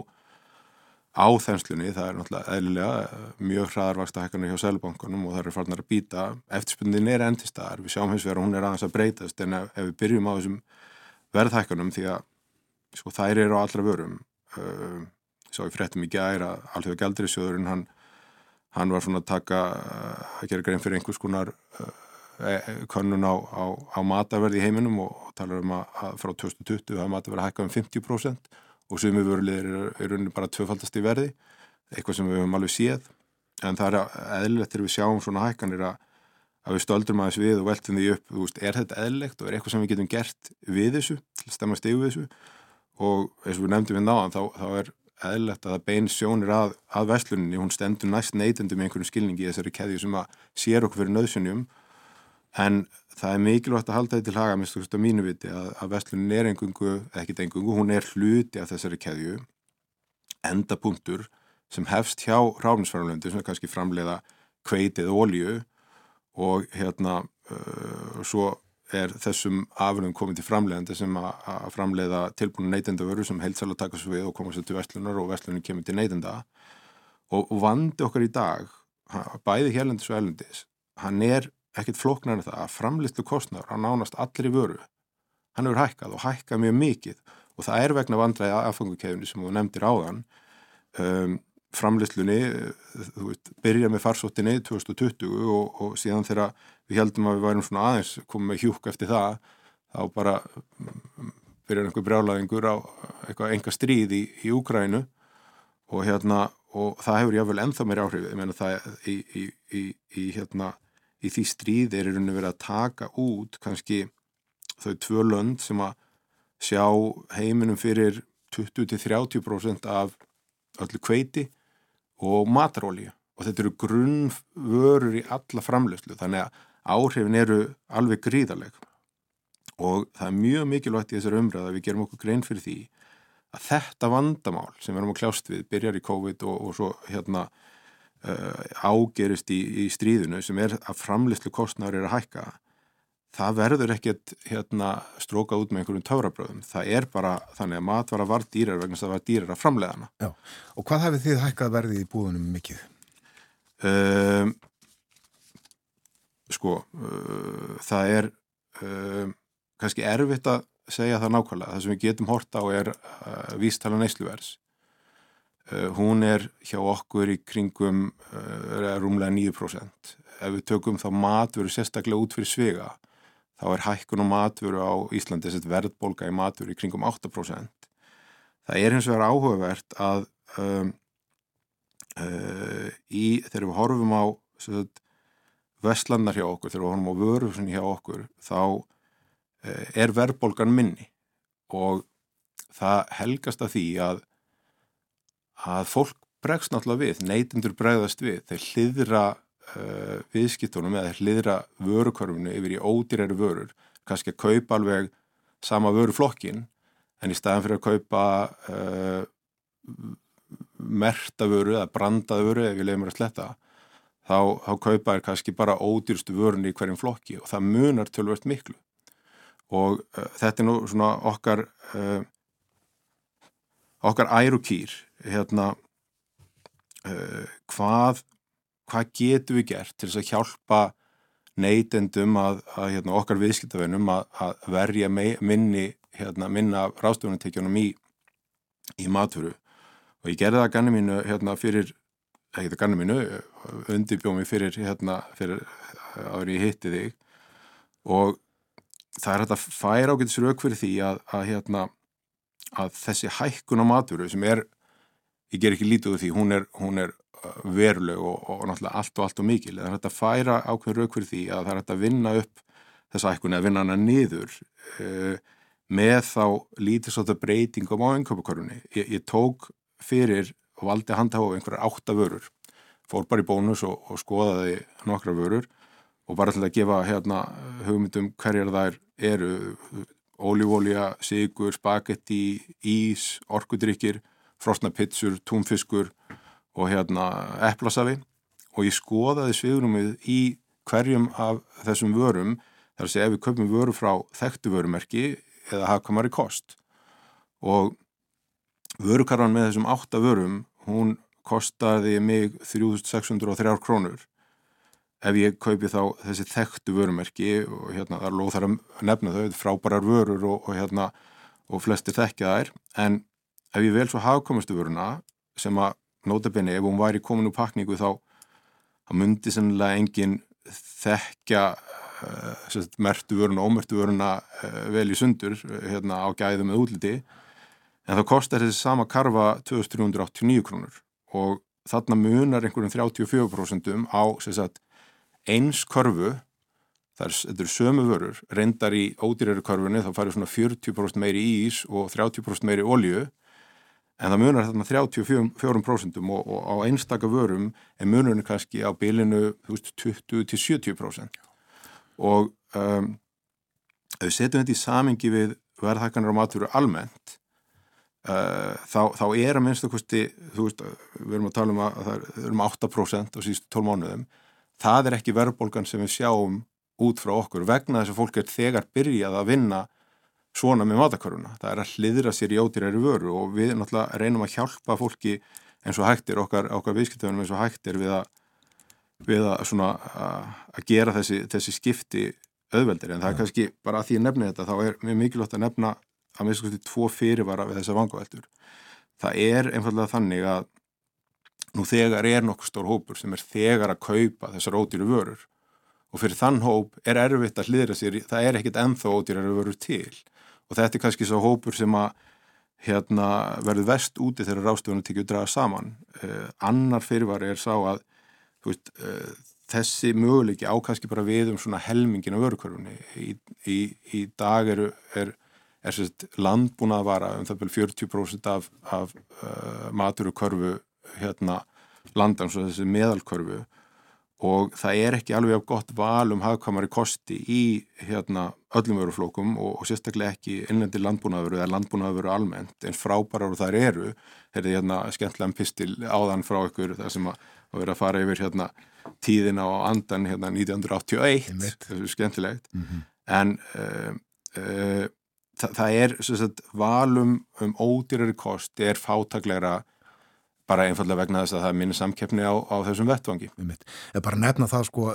á þenslunni, það er náttúrulega eðlilega eh, mjög hraðar vaksta hækkanir hjá Sælubankunum og það eru farnar að býta eftirspundin er endistæðar, við sjáum hins vegar hún er aðeins að breytast en ef, ef við byrjum á þessum verðhækkanum því að sko þær eru á allra vörum uh, sá ég fréttum í gær að allþjóða gældrisjóðurinn hann, hann var svona að taka uh, að gera grein fyrir einhvers konar uh, könnun á, á, á mataverði í heiminum og, talar um að, að frá 2020 að mataverði hækka um 50% og sumi vörulegir eru er rauninni bara tvöfaldast í verði, eitthvað sem við höfum alveg séð, en það er eðlilegt þegar við sjáum svona hækkanir að, að við stöldrum aðeins við og veltum því upp, veist, er þetta eðlilegt og er eitthvað sem við getum gert við þessu, til að stemma stig við þessu? Og eins og við nefndum við náðan, þá, þá er eðlilegt að það bein sjónir að, að vesluninni, hún stendur næst neytendum í einhverjum skilningi í þessari keðju sem að sér okkur fyrir nöðsynjum en það er mikilvægt að halda því til haga minnst að mínu viti að, að vestlunin er engungu, ekkit engungu, hún er hluti af þessari keðju. Endapunktur sem hefst hjá ráfnisfæralöndi sem er kannski framleiða kveitið olju og hérna uh, svo er þessum afurðum komið til framleiðandi sem að, framleiða tilbúinu neytendavöru sem heilsala taka svo við og koma sér til vestlunar og vestlunin kemur til neytenda. Og, vandi okkar í dag bæði hérlendis og erlendis hann er ekkert flóknar en það að framlýstu kostnar á nánast allir í vöru hann hefur hækkað og hækkað mjög mikið. Og það er vegna vandræði aðfangukeðunni sem þú nefndir áðan. Um, framlýslunni þú veit, byrja með farsóttinni 2020 og, og síðan þegar við heldum að við værum svona aðeins komið með hjúk eftir það þá bara byrjar einhver brjálaðingur á eitthvað enga stríð í, í Úkrænu og hérna og það hefur jáfnvel ennþá meir áhrif. Ég meina það í, í, í, hérna í því stríði er í rauninu verið að taka út kannski þau tvö lönd sem að sjá heiminum fyrir 20-30% af öllu kveiti og matarólíu og þetta eru grunnvörur í alla framleyslu þannig að áhrifin eru alveg gríðaleg og það er mjög mikilvægt í þessari umræða að við gerum okkur grein fyrir því að þetta vandamál sem við erum að kljást við byrjar í COVID og, og svo hérna uh, ágerist í, í stríðinu sem er að framleyslu kostnar er að hækka það verður ekkert hérna, stróka út með einhverjum tárabröðum. Það er bara þannig að matvara var dýrar vegna þess að það var dýrar að framlega hana. Já, og hvað hefði þið hækkað verðið í búðunum mikið? Um, sko, uh, það er um, kannski erfitt að segja það nákvæmlega. Það sem við getum horta á er uh, vístala neysluvers. Uh, hún er hjá okkur í kringum uh, rúmlega 9%. Ef við tökum þá matvöru sérstaklega út fyrir svega, þá er hækkun og matvöru á Íslandi þess að verðbólga í matvöru í kringum 8%. Það er hins vegar áhugavert að um, uh, í, þegar við horfum á sagt, vestlandar hjá okkur, þegar við horfum á vörusin hjá okkur, þá uh, er verðbólgan minni. Og það helgast að því að, að fólk bregst náttúrulega við, neytindur bregðast við, þeir hliðra uh, viðskiptunum eða hliðra vörukörfunu yfir í ódýrari vörur, kannski að kaupa alveg sama vöruflokkin en í staðan fyrir að kaupa uh, mertavöru eða brandaðvöru ef við leiðum að sletta þá, þá kaupa er kannski bara ódýrstu vörun í hverjum flokki og það munar tölvöld miklu. Og uh, þetta er nú svona okkar uh, okkar ærukýr hérna uh, hvað hvað getum við gert til þess að hjálpa neytendum að, að hérna, okkar viðskiptavennum að, að verja mei, minni hérna, minna ráðstofunartekjunum í, í maturu og ég gerði það ganni mínu hérna, fyrir, ekki það ganni mínu undirbjómi fyrir, hérna, fyrir árið ég hitti þig og það er hægt að færa ágætis rauk fyrir því að, að, hérna, að þessi hækkun á maturu sem er, ég ger ekki lítið úr því, hún er, hún er veruleg og, og náttúrulega allt og allt og mikil það er hægt að færa ákveður rauk fyrir því að það er hægt að vinna upp þessa hækkun eða vinna hana niður uh, með þá lítið svolítið breytingum á einköpukörfunni. Ég, ég tók fyrir og valdi að handhafa á einhverjar átta vörur. Fór bara í bónus og, og skoðaði nokkra vörur og bara til að gefa hérna hugmyndum hverjar þær eru. Ólífólja, sigur, spagetti, ís, orkudrykkir, frosna pizzur, túnfiskur og hérna eplasafi. Og ég skoðaði svigurumið í hverjum af þessum vörum þar að segja ef við köpum vöru frá þekktu vörumerki eða hafkamari kost. Og vörukarvan með þessum átta vörum hún kostaði mig 3603 krónur. Ef ég kaupi þá þessi þekktu vörumerki og hérna það er lóð þar að nefna þau, frábærar vörur og, og hérna og flestir þekkja þær. En ef ég vel svo hafkomastu vöruna sem að nótabinni ef hún væri komin úr pakningu þá þá myndi sennilega engin þekkja uh, mertu vöruna og ómertu vöruna uh, vel í sundur uh, hérna á gæðum með útliti en þá kostar þessi sama karfa 2389 krónur og þarna munar einhverjum 34% á sagt, eins körfu þar eru sömu vörur reyndar í ódýrari körfunni þá farir svona 40% meiri ís og 30% meiri olju en það munar þarna 34% og, og á einstaka vörum er munurinn kannski á bilinu 20-70% og um, ef við setjum þetta í samingi við verðhækkanar á maturu almennt þá, þá er að minnst okkursti, þú veist, við erum að tala um að það er, um 8% á síðustu 12 mánuðum. Það er ekki verðbólgan sem við sjáum út frá okkur vegna þess að fólk er þegar byrjað að vinna svona með mataköruna. Það er að hliðra sér í ódýræri vöru og við náttúrulega reynum að hjálpa fólki eins og hægtir okkar, okkar viðskiptöfunum eins og hægtir við að, við að, svona, að gera þessi, þessi skipti auðveldir en það er kannski bara að því að nefna þetta þá er mjög mikilvægt að nefna að með skoðum tvo fyrirvara við þessa vangaveldur. Það er einfallega þannig að nú þegar er nokkuð stór hópur sem er þegar að kaupa þessar ódýru vörur og fyrir þann hóp er erfitt að hliðra sér, það er ekkit ennþá ódýrar vörur til og þetta er kannski svo hópur sem að hérna, verður vest úti þegar ráðstöfunum tekið draga saman. Uh, annar fyrirvar er sá að veist, uh, þessi möguleiki ákvæmski bara við um svona helmingin af vörukörfunni. Í, í, í dag eru, er, er sérst landbúnað að vara um það byrju 40% af, af uh, maturukörfu hérna landan, svo þessi meðalkörfu. Og það er ekki alveg af gott val um hafkamari kosti í hérna, öllum vöruflókum og, og sérstaklega ekki innlendi landbúnaðveru eða landbúnaðveru almennt en frábærar og þær eru. Þetta er hérna skemmtilega pistil áðan frá ykkur það sem að, að vera að fara yfir hérna tíðina og andan hérna 1981 þessu skemmtilegt. Mm -hmm. en uh, uh, það, það er sagt, valum um ódýrari kost er fátagleira bara einfallega vegna þess að það er minni samkeppni á, á þessum vettvangi. Bara nefna það sko,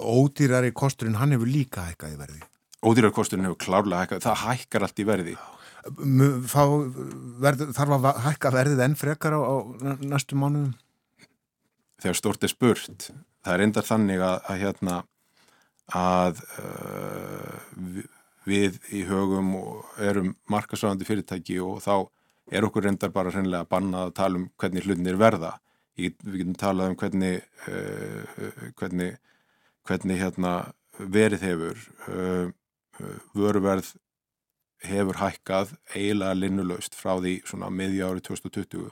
ódýrari kosturinn hann hefur líka hækkað í verði. Ódýrari kosturinn hefur klárlega hækkað, það hækkar allt í verði. Fá, verð, þarf að hækka verðið enn frekar á, á næstu mánuðum? Þegar stort er spurt, það er endar þannig að, að hérna að uh, við í högum og erum markasvæðandi fyrirtæki og þá er okkur reyndar bara hreinlega að banna að tala um hvernig hlutinir verða. Ég, við getum talað um hvernig, uh, hvernig, hvernig hérna, verið hefur. Uh, vöruverð hefur hækkað eiginlega linnulöst frá því svona miðja ári 2020.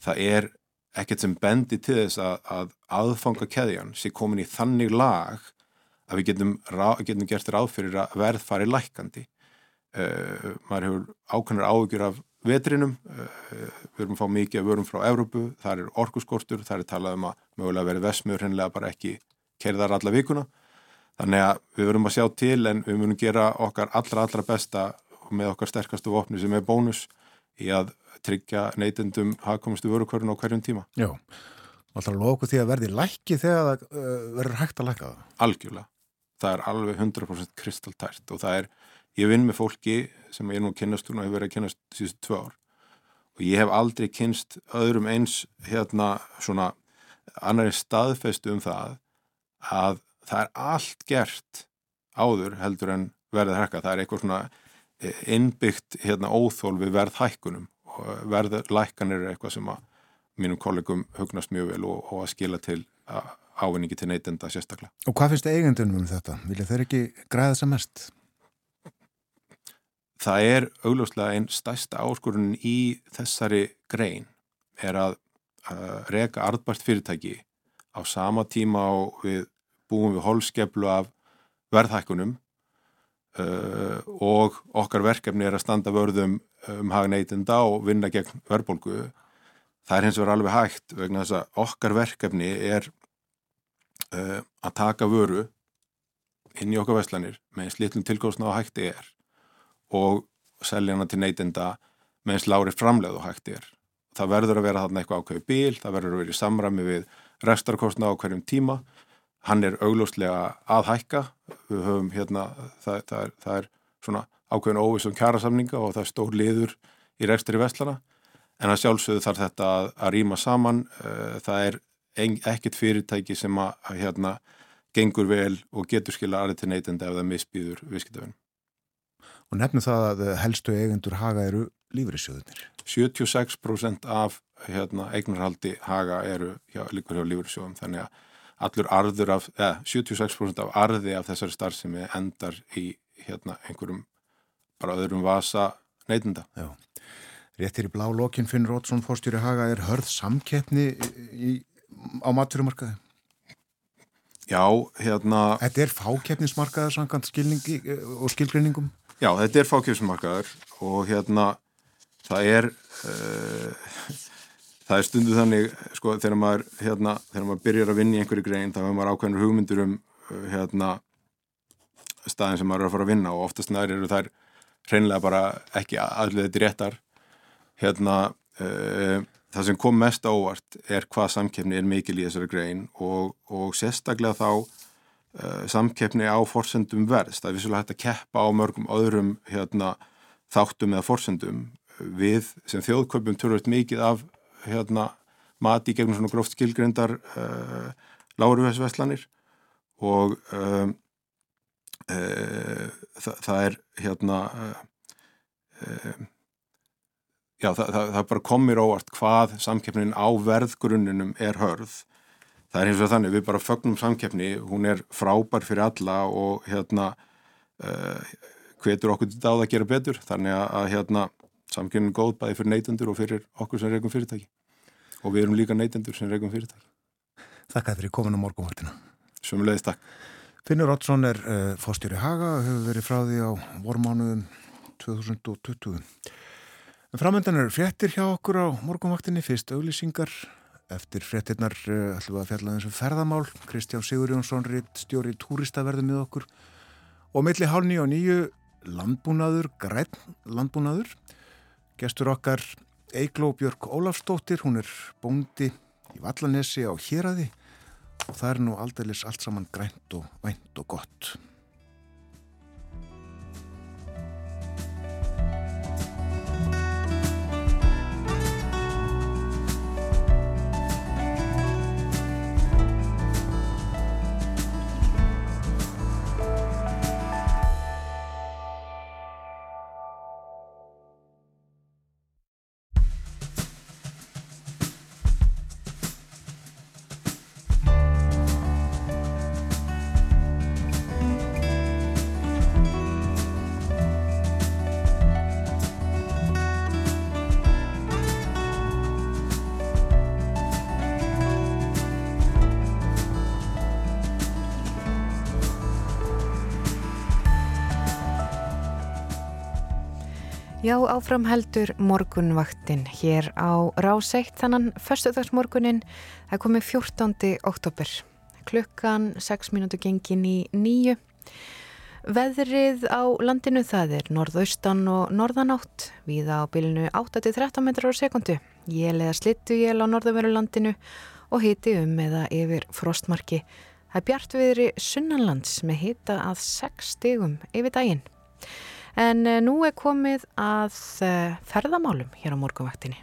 Það er ekkert sem bendi til þess að, að aðfanga keðjan sé komin í þannig lag að við getum, getum gert ráð fyrir að verð fari lækandi. Uh, maður hefur ákveðnar áhugjur af vetrinum, eh, við erum að fá mikið að vörum frá Evrópu, það er orkuskortur, það er talað um að mögulega verið vesmiður hennilega bara ekki kerðar alla vikuna, þannig að við verum að sjá til en við munum gera okkar allra allra besta með okkar sterkastu vopni sem er bónus í að tryggja neytendum hafkomustu vörukvörun á hverjum tíma. Já, alltaf loku því að verði lækki þegar það uh, verður hægt að lækka það? Algjörlega, það er alveg 100% kristaltært og það er ég vinn með fólki sem ég nú kynast og hefur verið að kynast síðustu tvö ár. Og ég hef aldrei kynst öðrum eins hérna svona annari staðfestu um það að það er allt gert áður heldur en verðið hrekka, það er eitthvað svona e, innbyggt hérna óþól við verðhækkunum og verðlækkanir er eitthvað sem að mínum kollegum hugnast mjög vel og, og að skila til ávinningi til neytenda sérstaklega. Og hvað finnst eigendunum um þetta? Vilja þeir ekki græða þess að mest? það er augljóslega einn stærsta áskorunin í þessari grein er að uh, reka arðbært fyrirtæki á sama tíma og við búum við holskeflu af verðhækkunum uh, og okkar verkefni er að standa vörðum um hagneytinda og vinna gegn verðbólgu. Það er hins vegar alveg hægt vegna þess að okkar verkefni er uh, að taka vöru inn í okkar veslanir með eins litlum tilgóðsna og hægt er og selja hana til neytinda með eins lári framleið og hægt er. Það verður að vera þarna eitthvað ákveði bíl, það verður að vera í samræmi við restarkostna á hverjum tíma. Hann er augljóslega að hækka, við höfum hérna, það, það, er, það er svona ákveðin óvissum kjærasamninga og það er stór liður í rekstari vestlana en að sjálfsögðu þarf þetta að, að rýma saman, eh, það er ekkert fyrirtæki sem að, að hérna gengur vel og getur skilja aðrið til neytenda ef það misbýður viðskiptöfun. Og nefnum það að helstu eigendur haga eru lífriðsjóðunir. 76% af hérna, eignarhaldi haga eru hjá, líkur hjá lífriðsjóðum þannig að allur arður af, eða 76% af arði af þessari starfsemi endar í hérna einhverjum bara öðrum vasa neytenda. Já. Réttir í blá lokin finnur Ótsson fórstjóri haga er hörð samkeppni í, á maturumarkaði. Já, hérna... Þetta er fákeppnismarkaður samkvæmt skilningi eh, og skilgrinningum? Já, þetta er fákeppnismarkaður og hérna það er uh, það er stundu þannig sko þegar maður, hérna, þegar maður byrjar að vinna í einhverju grein þá hefur maður ákveðnur hugmyndur um uh, hérna staðin sem maður er að fara að vinna og oftast næri eru þær hreinlega bara ekki allir þetta réttar hérna uh, það sem kom mest ávart er hvað samkeppni er mikil í þessari grein og, og sérstaklega þá uh, samkeppni á forsendum verðs. Það er vissulega hægt að keppa á mörgum öðrum hérna, þáttum eða forsendum. Við sem þjóðköpum törfum mikið af hérna, mati gegnum svona gróft skilgrindar uh, láruhessveslanir og um, uh, það, það er hérna um, já, það, það, það bara komir óvart hvað samkeppnin á verðgrunnunum er hörð. Það er eins og þannig, við bara fögnum samkeppni, hún er frábær fyrir alla og hérna uh, hvetur okkur til það að gera betur, þannig að, að hérna samkeppnin er góð bæði fyrir neytendur og fyrir okkur sem reygum fyrirtæki. Og við erum líka neytendur sem reygum fyrirtæki. Þakka fyrir komin á morgunvartina. Sumulegis takk. Finnur Ottsson er uh, fórstjóri Haga hefur verið frá því á vormánuðum 2020. Framöndan eru fréttir hjá okkur á morgunvaktinni, fyrst auglýsingar. Eftir fréttirnar uh, ætlum við að fjalla þessum ferðamál. Kristján Sigur Jónsson, stjóri túristaverði með okkur. Og milli hálni og nýju landbúnaður, græn landbúnaður. Gestur okkar Eigló Björk Ólafstóttir, hún er bóndi í Vallanesi á Hjeraði og það er nú aldeilis allt saman grænt og vænt og gott. Já, áfram heldur morgunvaktin hér á Ráseitt þannan förstudagsmorgunin, það komið 14. oktober, klukkan 6 minútu gengin í nýju. Veðrið á landinu það er norðaustan og norðanátt, viða á bylnu 8-13 metrar á sekundu, jél eða slittu jél á norðaveru landinu og hiti um eða yfir frostmarki. Það er bjartviðri sunnanlands með hita að 6 stigum yfir daginn. En eh, nú er komið að eh, ferðamálum hér á morgunvaktinni.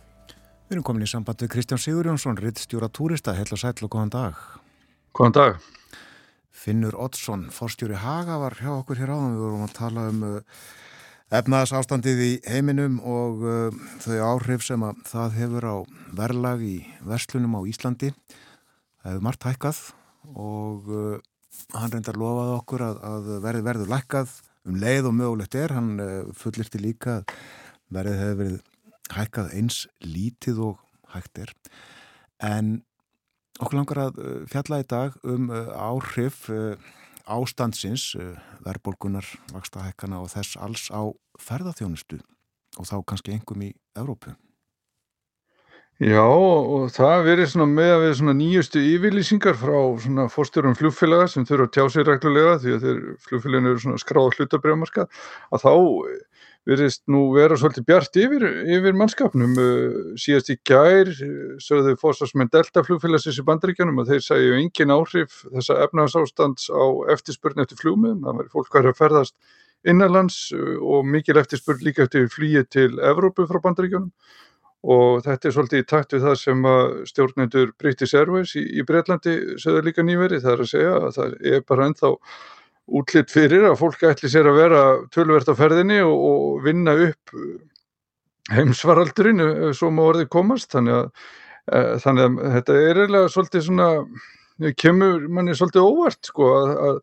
Við erum komin í samband við Kristján Sigur Jónsson, rittstjóra túrista, heil og sætl og góðan dag. Góðan dag. Finnur Oddsson, forstjóri Haga var hjá okkur hér áðan, við vorum að tala um uh, efnaðas ástandið í heiminum og þau áhrif sem að það hefur á verðlag í verslunum á Íslandi. Það hefur margt hækkað og hann reyndar lofaði okkur að, að verði verður lækkað um leið og mögulegt er, hann uh, fullirti líka að verðið hefur verið hækkað eins lítið og hægt er en okkur langar að uh, fjalla í dag um uh, áhrif ástandsins, verðbólgunar, vaksta hækkana og þess alls á ferðarþjónustu og þá kannski engum í Evrópu. Já, og það verið svona með að við svona nýjustu yfirlýsingar frá svona fórstjórum flugfélaga sem þurfa að tjá sig reglulega því að þeir flugfélagin eru svona skráða hlutabrjámarka að þá verist nú vera svolítið bjart yfir, yfir mannskapnum. Uh, síðast í gær uh, sögðu fórsvarsmenn Delta flugfélagsins í bandaríkjanum að þeir sæju engin áhrif þessa efnagsástands á eftirspurn eftir flugmiðum, það var fólk að ferðast innanlands og mikil eftirspurn líka eftir flýið til Evrópu frá bandaríkjanum og þetta er svolítið í takt við það sem stjórnendur British Airways í, í Breitlandi sögðu líka nýveri, það er að segja að það er bara ennþá útlitt fyrir að fólk ætli sér að vera tölvert á ferðinni og, og vinna upp heimsvaraldurinn ef svo má orðið komast. Þannig að, e, þannig að þetta er eiginlega svolítið svona kemur manni svolítið óvart sko að, að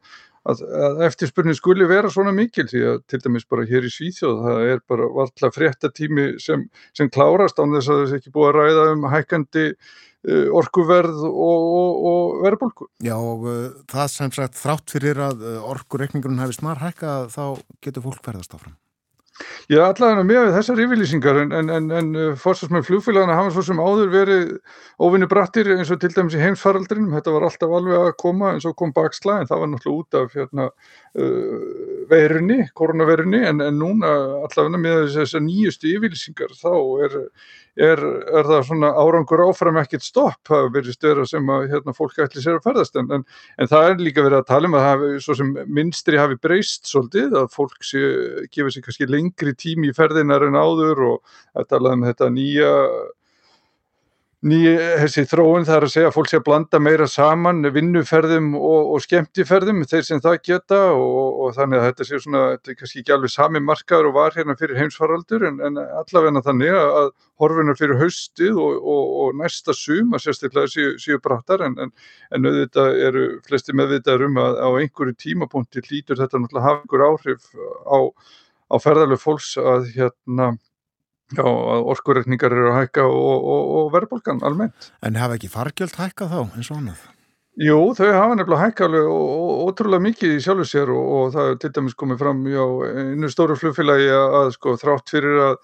að, að eftirspurnin skuli vera svona mikil því að til dæmis bara hér í Svíþjóð það er bara valla fréttatími sem, sem klárast án þess að þess ekki búið að ræða um hækkandi uh, orkuverð og, og, og verðbólku. Já og uh, það sem sagt þrátt fyrir að uh, orkureikningurinn hefði snar hækka þá getur fólk ferðast áfram. Já, allavega með þessar yfirlýsingar en, en, en, en fórsvarsmenn flugfélagana hafa svo sem áður verið óvinni brattir eins og til dæmis í heimsfaraldrinum, þetta var alltaf alveg að koma en svo kom baksla en það var náttúrulega út af hérna, veirunni, koronaveirunni en núna allavega með þessar nýjustu yfirlýsingar þá er Er, er það svona árangur áfram ekkert stopp, það verður störa sem að hérna, fólk ætli sér að ferðast. En, en, en það er líka verið að tala um að hafi, svo sem minstri hafi breyst svolítið að fólk sé, gefur sér kannski lengri tími í ferðinar en áður og að tala um þetta nýja nýja, þessi þróun það er að segja að fólk sé að blanda meira saman vinnuferðum og, og skemmtiferðum þeir sem það geta og, og þannig að þetta sé svona, þetta er kannski ekki alveg sami markaður og var hérna fyrir heimsfaraldur en, en allavegna þannig að horfinar fyrir haustið og, og næsta sum að sérstaklega séu, séu brattar en, en, en auðvitað eru flesti meðvitaður um að á einhverju tímapunkti lítur þetta náttúrulega hafa einhver áhrif á, á ferðarlegu fólks að hérna Já, orkureikningar eru að hækka og, og, og verðbólgan almennt. En hafa ekki fargjöld hækka þá eins og annað? Jú, þau hafa nefnilega hækka alveg ótrúlega mikið í sjálfu sér og, og það er til dæmis komið fram í einu stóru flugfélagi að, að sko, þrátt fyrir að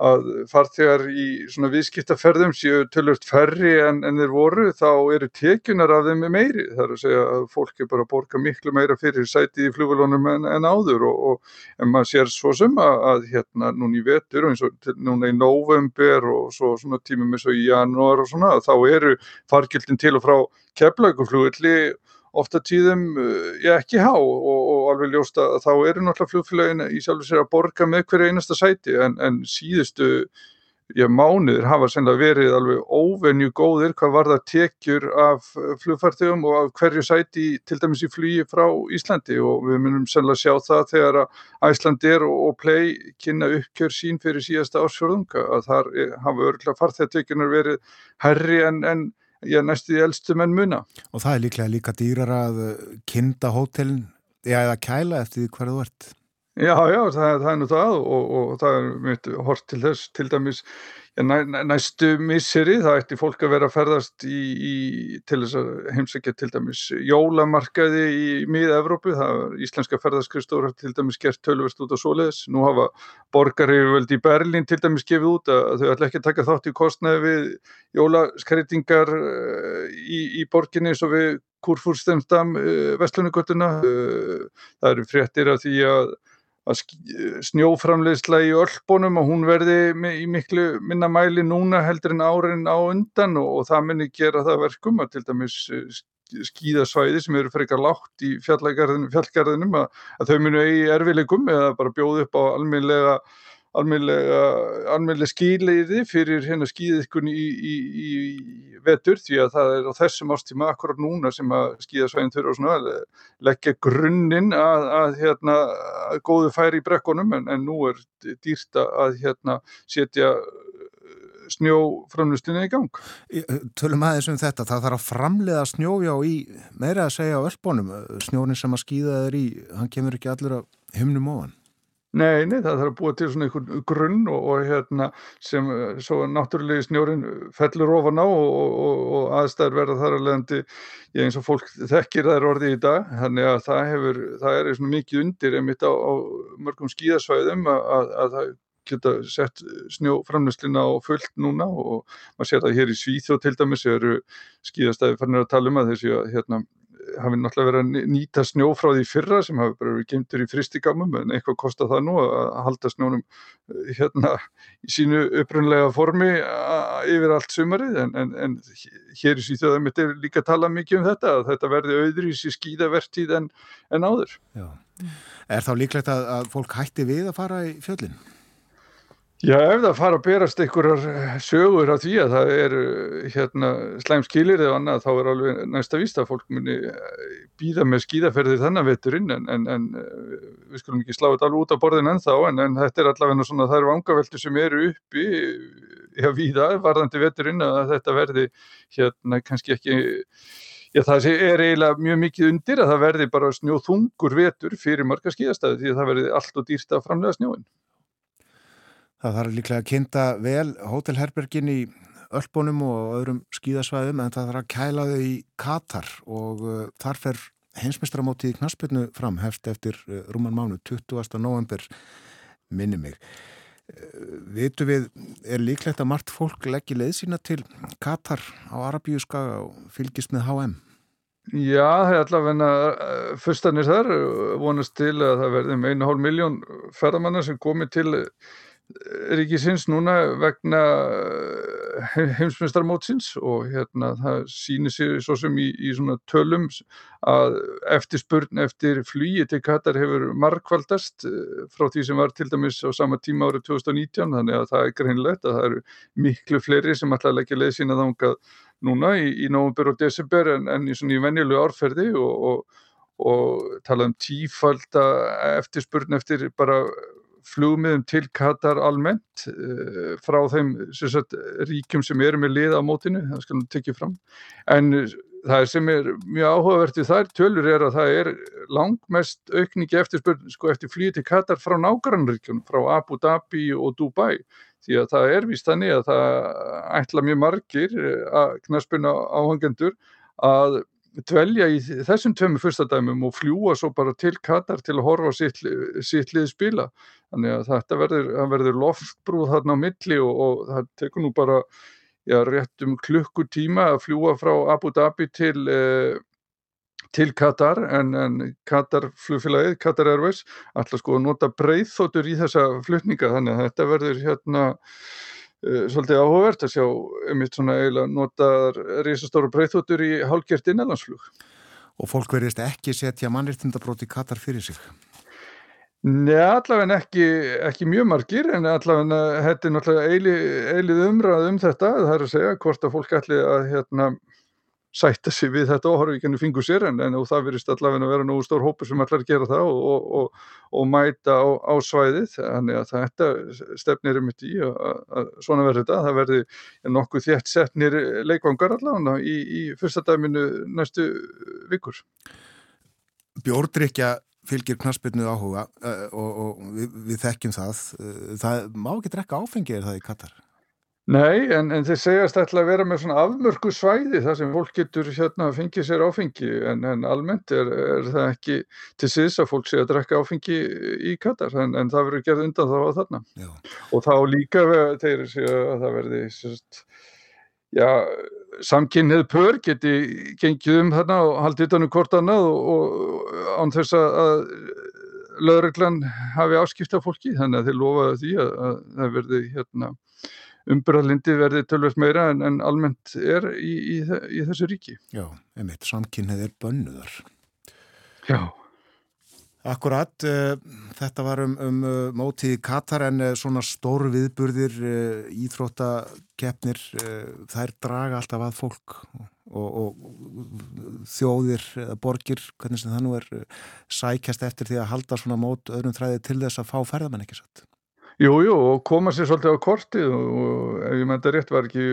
að farþegar í svona viðskiptaferðum séu tölvöld færri en, en þeir voru þá eru tekjunar af þeim meiri. Það er að segja að fólk er bara að borga miklu meira fyrir sætið í flugulónum en, en áður og, og en maður sér svo sem að, að hérna núna í vetur og eins og til, núna í november og svo svona tímum eins og í janúar og svona þá eru fargjöldin til og frá keflauguflugulli ofta tíðum ég ekki há og, og alveg ljósta að þá eru náttúrulega flugfélagin í sjálfur sér að borga með hverju einasta sæti en, en síðustu já, mánuður hafa sennilega verið alveg óvenju góðir hvað var það tekjur af flugfartegum og af hverju sæti til dæmis í flugi frá Íslandi og við munum sennilega sjá það þegar að Æslandir og Play kynna uppkjör sín fyrir síðasta ásfjörðunga að þar hafa örgulega farþegatekjunar verið herri en, en já, næstu í elstu menn muna. Og það er líklega líka dýrar að kinda hótelin eða kæla eftir hverðu ert. Já, já, það, það er nú það og, og það er mitt hort til þess til dæmis næ, næstu misseri, það ætti fólk að vera að ferðast í, í, til þess að heimsækja til dæmis jólamarkaði í mið-Evrópu, það íslenska ferðarskrifstóra til dæmis gert tölvist út á svoleiðis, nú hafa borgaryfirvöld í Berlín til dæmis gefið út að þau ætla ekki að taka þátt í kostnaði við jólaskreitingar í, í borginni eins og við Kurfúrstemstam uh, Vestlunugötuna uh, það eru fréttir af því að snjóframleysla í öllbónum og hún verði í miklu minna mæli núna heldur en árin á undan og, og það muni gera það verkum að til dæmis skíðasvæði sem eru frekar lágt í fjallgarðinum að, að þau munu eigi erfileikum eða bara bjóð upp á alminlega almennilega skýrleiði fyrir hérna skýðiðkunni í, í, í vetur því að það er á þessum ástíma akkurat núna sem að skýðasvæðin þurfa svona að leggja grunninn að, að hérna að góðu færi í brekkunum en, en nú er dýrt að hérna setja snjóframlustinni í gang. Tölum aðeins um þetta, það þarf að framlega snjójá í, meira að segja öllbónum, snjónin sem að skýða þeir í, hann kemur ekki allur að himnum ofan? Nei, nei, það þarf að búa til svona einhvern grunn og, og hérna sem eh, svo náttúrulegi snjórin fellur ofan á og, og, og aðstæður verða þar að leiðandi ég eins og fólk þekkir það er orðið í dag. Þannig að það hefur, það er svona mikið undir einmitt á, á mörgum skíðasvæðum að, að það geta sett snjóframlöslina á fullt núna og maður sér það hér í Svíþjóð til dæmis eru skíðastæði fannir að tala um að þessi að hérna hafi náttúrulega verið að nýta snjó frá því fyrra sem hafi bara verið geimtur í fristigamum en eitthvað kostar það nú að halda snjónum eh, hérna í sínu upprunlega formi yfir allt sumarið en, en, en hér í síðan mitt er líka að tala mikið um þetta að þetta verði auðrís í skíðavertíð en, en áður. Já. Er þá líklegt að, að fólk hætti við að fara í fjöllin? Já, ef það fara að berast einhverjar sögur af því að það er eh, hérna slæm skilir eða annað þá er alveg næsta víst að fólk muni býða með skíðaferðir þennan veturinn en, en, en eh, við skulum ekki slá þetta alveg út af borðin ennþá en, en þetta er allavega svona það eru vangaveltur sem eru uppi já víða varðandi veturinn að þetta verði hérna kannski ekki Já, það er eiginlega mjög mikið undir að það verði bara snjóþungur vetur fyrir marga skíðastæði því að það verði allt og dýrt að framlega snjóin. Það þarf líklega að kynnta vel hótelherbergin í Ölpunum og öðrum skíðasvæðum en það þarf að kæla þau í Katar og uh, þar fer heimsmestramótið knaspinu fram hefst eftir uh, rúman mánu 20. november minni mig. Uh, vitu við, er líklegt að margt fólk leggji leið sína til Katar á Arabíuskaga og fylgist með HM? Já, það er allavega uh, fyrstanir þar vonast til að það verði um einu hálf miljón ferðamanna sem komi til uh, ríkisins núna vegna uh, heimsmyndstarmótsins og hérna það sýnir sig svo sem í, í svona tölum að eftirspurn eftir flugi til Katar hefur markvaldast uh, frá því sem var til dæmis á sama tíma árið 2019 þannig að það er greinlegt að það eru miklu fleiri sem að leggja leið sína þangað núna í, í nóvember og desember en, en í svona í venjulegu árferði og, og, og tala um tífalda eftirspurn eftir bara flugmiðum til Katar almennt uh, frá þeim sagt, ríkjum sem eru með lið á mótinu, það skal nú tekið fram. En uh, það sem er mjög áhugavert við þær tölur er að það er langmest aukningi eftirspurn sko, eftir flýði til Katar frá nágrannríkjum frá Abu Dhabi og Dubai. Því að það er víst þannig að það ætla mjög margir eh, að knaspuna áhangendur að dvelja í þessum tveimu fyrsta dæmum og fljúa svo bara til Katar til að horfa sitt, sitt lið spila. Þannig að þetta verður, það verður loftbrúð þarna á milli og, og það tekur nú bara já, rétt um klukkutíma að fljúa frá Abu Dhabi til eh, til Katar en, en Katar flugfélagið, Katar Airways ætla sko að nota breyðþóttur í þessa flutninga. Þannig að þetta verður hérna svolítið áhugavert að sjá einmitt svona eiginlega notaðar risastóru breyðþóttur í hálfgert innanlandsflug. Og fólk verðist ekki setja mannréttindabrót í Katar fyrir sig. Nei, allavega ekki, ekki mjög margir en allavega þetta er náttúrulega eili, eilið umræð um þetta, það er að segja hvort að fólk ætli að hérna sætta sig við þetta og horfa ekki henni fingur sér en, en það verist allavega að vera nógu stór hópur sem að gera það og, og, og, og mæta á, á svæðið þannig að þetta stefnir um þetta í að, svona verður þetta það verði nokkuð þétt setnir leikvangar allavega í, í fyrsta dæminu næstu vikur Bjórdrykja fylgir knaspinu áhuga uh, og, við, við þekkjum það. Uh, það má ekki drekka áfengi er það í Katar. Nei, en, en þeir segjast ætla að vera með svona afmörku svæði þar sem fólk getur hérna að fengja sér áfengi. En, en almennt er, er það ekki til síðs að fólk sé að drekka áfengi í Katar. En, en það verður gerð undan þá að þarna. Já. og þá líka þeir segja að það verði sérst, já, samkynnið pör geti gengið um þarna og haldið utan um hvort annað og, og án þess að, lögreglan hafi áskipta fólki. Þannig að þeir lofaði því að, að það verði hérna umbyrðalindi verði tölvöld meira en, en almennt er í, í, í þessu ríki. Já, einmitt, samkynnið er bönnuðar. Já. Akkurat, uh, þetta var um, um uh, mótið Katar en uh, svona stóru viðburðir, íþróttakeppnir, þær draga alltaf að fólk og, og þjóðir eða borgir, hvernig sem það nú er, sækjast eftir því að halda svona mót öðrum þræði til þess að fá ferðamenn ekki satt. Jú, jú, og koma sér svolítið á kortið og, ef ég með þetta rétt var ekki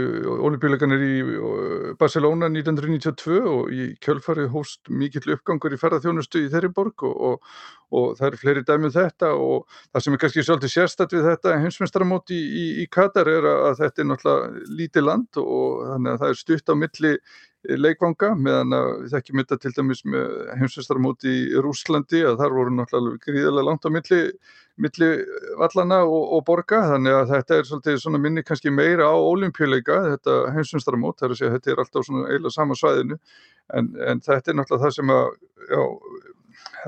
olimpíuleikanir í uh, Barcelona 1992 og í kjölfarið hóst mikill uppgangur í ferðarþjónustu í þeirri borg og, og, og það eru fleiri dæmið þetta og það sem er kannski svolítið sérstætt við þetta heimsmeistaramóti í, í, í Katar er að þetta er náttúrulega lítið land og þannig að það er stutt á milli leikvanga meðan við þekkjum þetta til dæmis með heimsveistaramóti í Rúslandi að þar voru náttúrulega gríðarlega langt á milli, milli vallana og, og borga. Þannig að þetta er svolítið svona minni kannski meira á olimpíuleika þetta heimsveistaramót þar að segja þetta er alltaf svona eiginlega sama svæðinu. En, en þetta er náttúrulega það sem að já,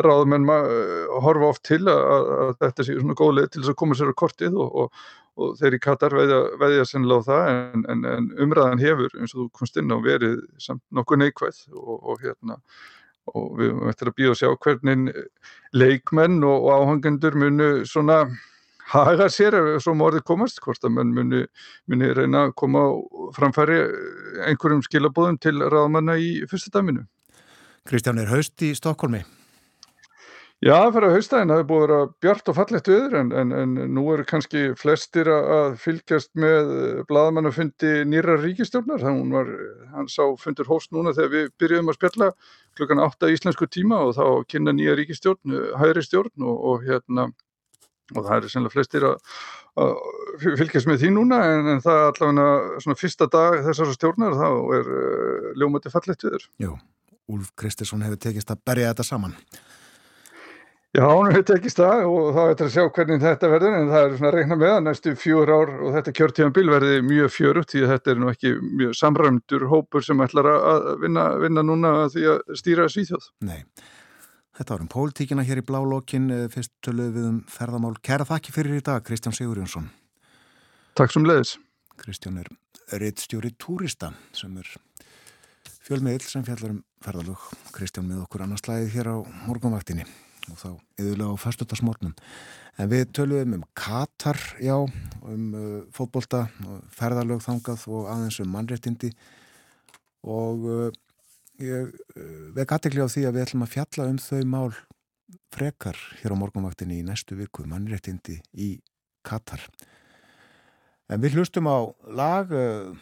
ráðmenn horfa oft til að, að þetta sé svona góð leið til þess að koma sér á kortið og, og og þeir í Katar veðja, veðja sennilega á það en, en, en umræðan hefur eins og þú komst inn á verið samt nokkuð neikvæð og, og hérna og við eftir að býða að sjá hvernig leikmenn og, og áhangendur munu svona haga sér ef svo morðið komast, hvort að menn muni, muni reyna að koma framfæri einhverjum skilabóðum til ráðmanna í fyrsta dæminu. Kristján er haust í Stokkólmi. Já, fyrir að haustæðin hafi búið að vera bjart og fallegt viður en, en, en nú eru kannski flestir að fylgjast með bladamannafundi nýra ríkistjórnar. Þannig var, hann sá fundur hóst núna þegar við byrjuðum að spjalla klukkan 8 íslensku tíma og þá kynna nýja ríkistjórn, hægri stjórn og, og hérna og það eru sennilega flestir að, að fylgjast með því núna en, en það er allavega svona fyrsta dag þessara stjórnar þá er uh, ljómati fallegt viður. Jú, Úlf Kristinsson hefur tekist að berja þetta saman. Já, hún hefur tekist það og þá ætlar að sjá hvernig þetta verður en það er svona að reikna með að næstu fjúr ár og þetta kjörtíðanbíl verði mjög fjörugt því að þetta er nú ekki mjög samræmdur hópur sem ætlar að vinna, vinna núna því að stýra svíþjóð. Nei, þetta var um pólitíkina hér í blálókin, fyrst töluð við um ferðamál. Kæra þakki fyrir í dag, Kristján Sigurjónsson. Takk sem leiðis. Kristján er reittstjóri túrista sem er fjölmiðil sem fjallar um ferðalög. Kristján með okkur annarslæðið hér á morgunvaktinni og þá yðurlega á fastutasmórnum. En við töluðum um Katar, já, um uh, fótbolta, ferðarlög þangað og aðeins um mannréttindi og uh, ég uh, vek aðtekli á því að við ætlum að fjalla um þau mál frekar hér á morgunvaktinni í næstu viku, mannréttindi í Katar. En við hlustum á lag, uh,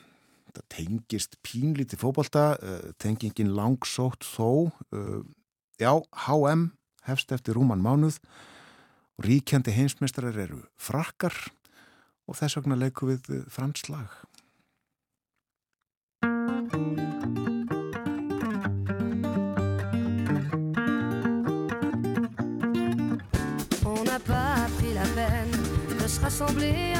það tengist pínlíti fótbolta, uh, tengingin langsótt þó, uh, já, HM hefst eftir rúman mánuð og ríkjandi heimsmestrar eru frakkar og þess vegna leikum við franslag. On n'a pas pris la peine de se rassembler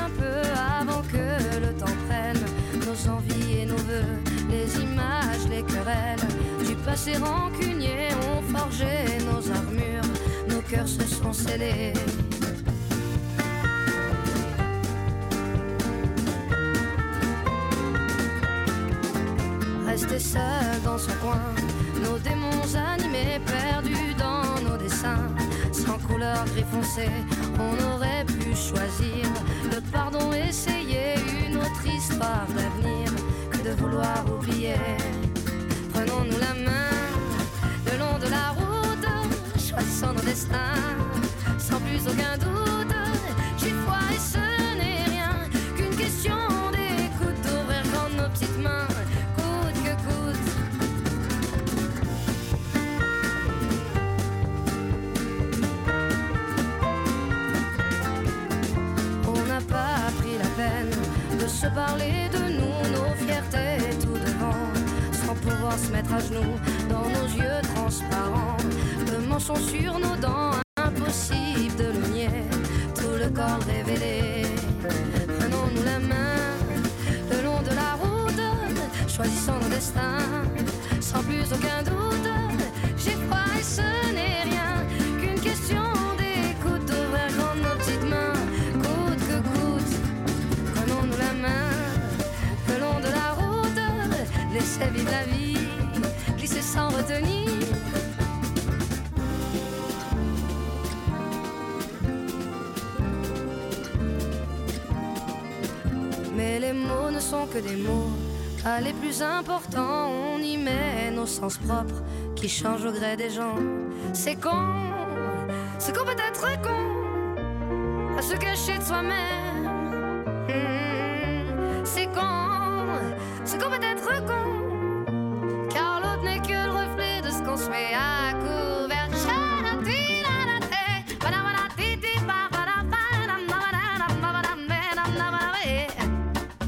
du passé rancunier ont forgé nos armures, nos cœurs se sont scellés. Rester seul dans son coin, nos démons animés, perdus dans nos dessins, sans couleur gris foncé, on aurait pu choisir le pardon, essayer une autre histoire d'avenir que de vouloir oublier. Prenons-nous la main le long de la route, choisissons nos destins, sans plus aucun doute. J'y foi et ce n'est rien qu'une question d'écoute, d'ouvrir grand nos petites mains, coûte que coûte. On n'a pas pris la peine de se parler de nous, nos fiertés se mettre à genoux dans nos yeux transparents. Le mensonge sur nos dents, impossible de le nier, tout le corps révélé. Prenons-nous la main le long de la route, choisissons nos destins, sans plus aucun doute. J'ai foi et ce n'est rien retenir. Mais les mots ne sont que des mots, pas les plus importants. On y met nos sens propres qui changent au gré des gens. C'est con, c'est con peut-être con. À se cacher de soi-même.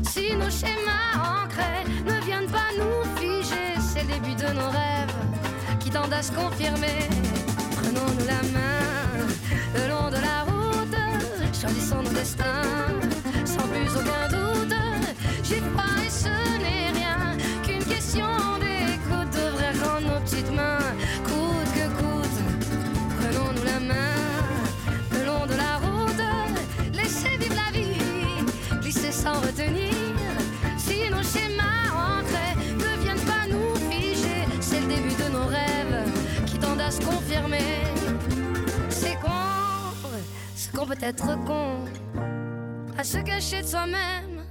Si nos schémas ancrés ne viennent pas nous figer, c'est le début de nos rêves qui tendent à se confirmer. Prenons-nous la main le long de la route, choisissons nos destins sans plus aucun doute. Froid et ce Si nos schémas ancrés ne viennent pas nous figer, c'est le début de nos rêves qui tendent à se confirmer. C'est con, ce qu'on peut être con, à se cacher de soi-même.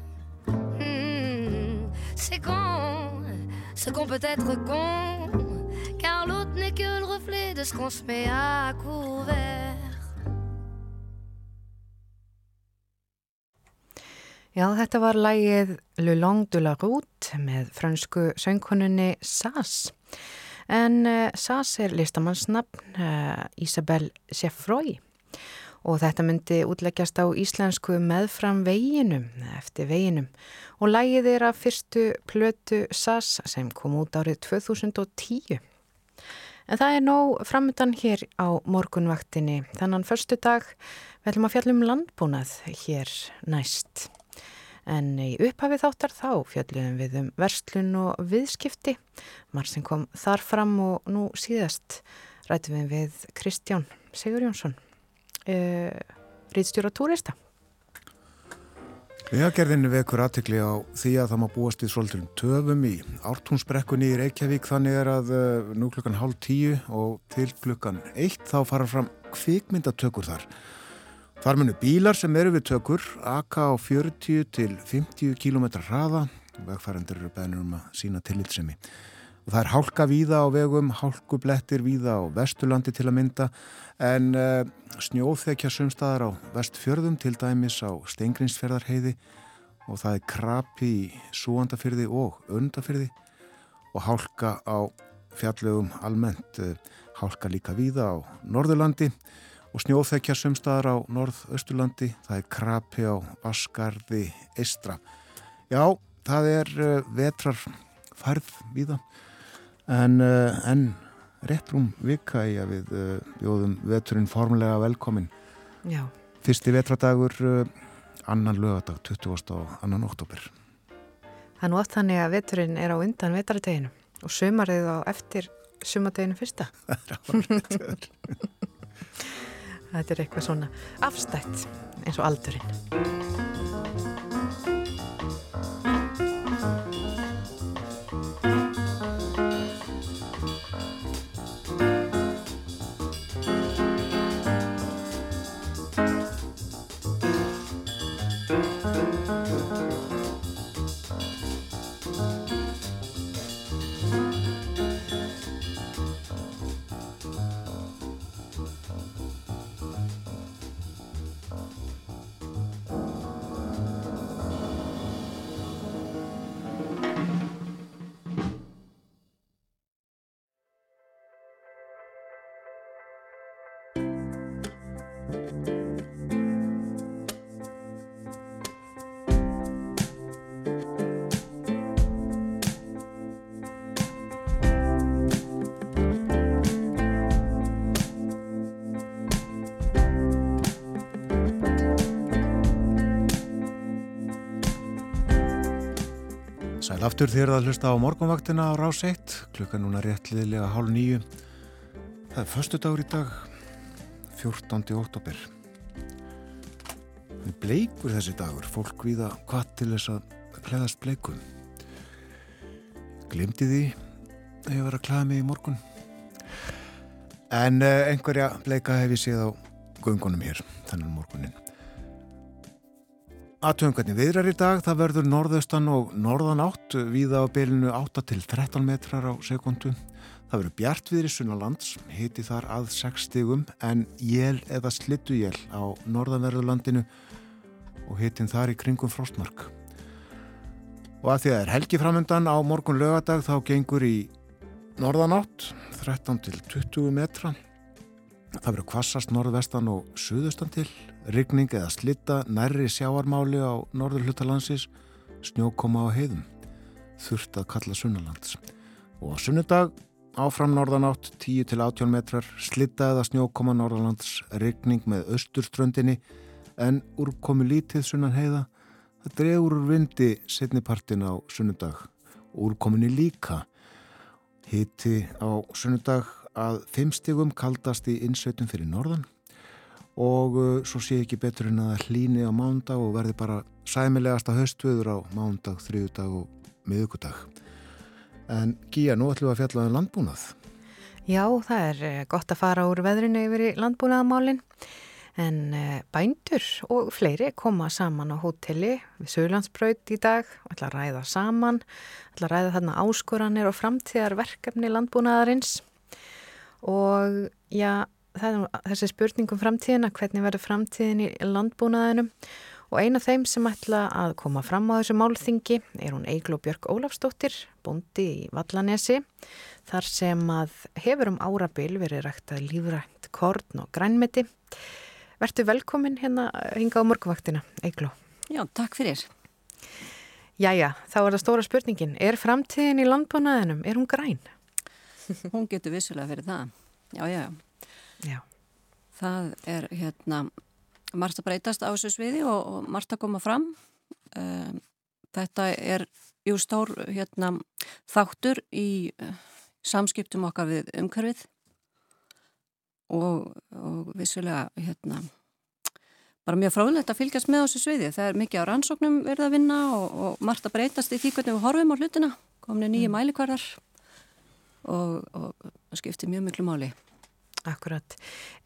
Hmm, c'est con, ce qu'on peut être con, car l'autre n'est que le reflet de ce qu'on se met à couvert. Já, þetta var lægið Le Long de la Route með fransku söngkonunni Sass. En uh, Sass er listamannsnafn uh, Isabelle Seffroy og þetta myndi útleggjast á íslensku meðfram veginum, eftir veginum. Og lægið er af fyrstu plötu Sass sem kom út árið 2010. En það er nóg framöndan hér á morgunvaktinni. Þannan förstu dag ætlum að fjallum landbúnað hér næst. En í upphafi þáttar þá fjöldluðum við um verslun og viðskipti. Marsin kom þar fram og nú síðast rættum við við Kristján Sigur Jónsson, uh, rýtstjóra túrista. Vegagerðinni vekur aðtekli á því að það má búast í svolítum töfum í ártúnsbrekkunni í Reykjavík þannig er að uh, nú klukkan hálf tíu og til klukkan eitt þá fara fram kvikmyndatökur þar. Þar munu bílar sem eru við tökur aka á 40 til 50 km hraða. Vegfærandur eru beðnur um að sína tillitsemi. Og það er hálka víða á vegum, hálkublettir víða á vesturlandi til að mynda en uh, snjóþekja sumstaðar á vestfjörðum til dæmis á Steingrinsferðarheiði og það er krapi í súandafyrði og undafyrði og hálka á fjallögum almennt, uh, hálka líka víða á Norðurlandi og snjóþekja sumstaðar á Norðausturlandi, það er krapi á Vaskarði Eistra. Já, það er uh, vetrar færð víða en, uh, en rétt rúm vika í að við uh, bjóðum veturinn formulega velkomin. Já, Fyrsti vetradagur annan lögadag 20. og annan oktober. það er nú oft þannig að veturinn er á undan vetrateginu og sömarið á eftir sumateginu fyrsta. [laughs] [laughs] Þetta er eitthvað svona afstætt eins og aldurinn. Aftur þér að hlusta á morgunvaktina á rás 1, klukkan núna réttliðlega hálf nýju. Það er förstu dagur í dag, 14. oktober. Það er bleikur þessi dagur, fólk viða hvað til þess að klæðast bleikum. Glimti því að ég var að klæða mig í morgun. En uh, einhverja bleika hef ég séð á göngunum hér, þannig morgunin. Aðtöðum hvernig viðrar í dag, það verður norðaustan og norðan átt, víða á bylinu 8 til 13 metrar á sekundu. Það verður bjart viðri sunnalands, hiti þar að 6 stigum, en jél eða slittuél á norðanverðurlandinu og hitin þar í kringum frostmark. Og að því að er helgi framöndan á morgun lögadag þá gengur í norðan átt, 13 til 20 metra. Það verður kvassast norðvestan og suðustan til, rigning eða slitta nærri sjáarmáli á norður hlutalansis, snjókoma á heiðum, þurft að kalla sunnalands. Og á sunnudag áfram norðanátt 10 til 18 metrar, slitta eða snjókoma norðalands, rigning með austurströndinni en úrkomi lítið sunnan heiða, það dregur úr vindi setnipartin á sunnudag, úrkominni líka. Hiti á sunnudag að fimm stigum kaldast í innsveitum fyrir norðan og uh, svo sé ekki betur en að hlýni á mándag og verði bara sæmilegasta höstviður á mándag, þriðudag og miðugudag. En Gíja, nú ætlum við að fjalla um landbúnað. Já, það er eh, gott að fara úr veðrinu yfir í landbúnaðamálinn en eh, bændur og fleiri koma saman á hóteli við Söðlandsbraut í dag og ætla að ræða saman, ætla að ræða þarna áskoranir og framtíðar verkefni landbúnaðarins og já, er þessi spurning um framtíðina, hvernig verður framtíðin í landbúnaðinum og eina af þeim sem ætla að koma fram á þessu málþingi er hún Eigló Björg Ólafsdóttir, bondi í Vallanesi, þar sem að hefur um árabil verið rægt að lífrænt korn og grænmeti. Vertu velkomin hérna hinga á morguvaktina, Eigló. Já, takk fyrir. Jæja, þá er það stóra spurningin. Er framtíðin í landbúnaðinum, er hún græn? Hún getur vissulega fyrir það. Já, já, Já. Það er hérna margt að breytast á þessu sviði og, og margt að koma fram. Um, þetta er jú stór hérna þáttur í uh, samskiptum okkar við umhverfið og, og vissulega hérna bara mjög fráðilegt að fylgjast með á þessu sviði. Það er mikið á rannsóknum verið að vinna og, og margt að breytast í því hvernig við horfum á hlutina. Komni nýju mm. mælikvarðar og, og skiptir mjög miklu máli. Akkurat.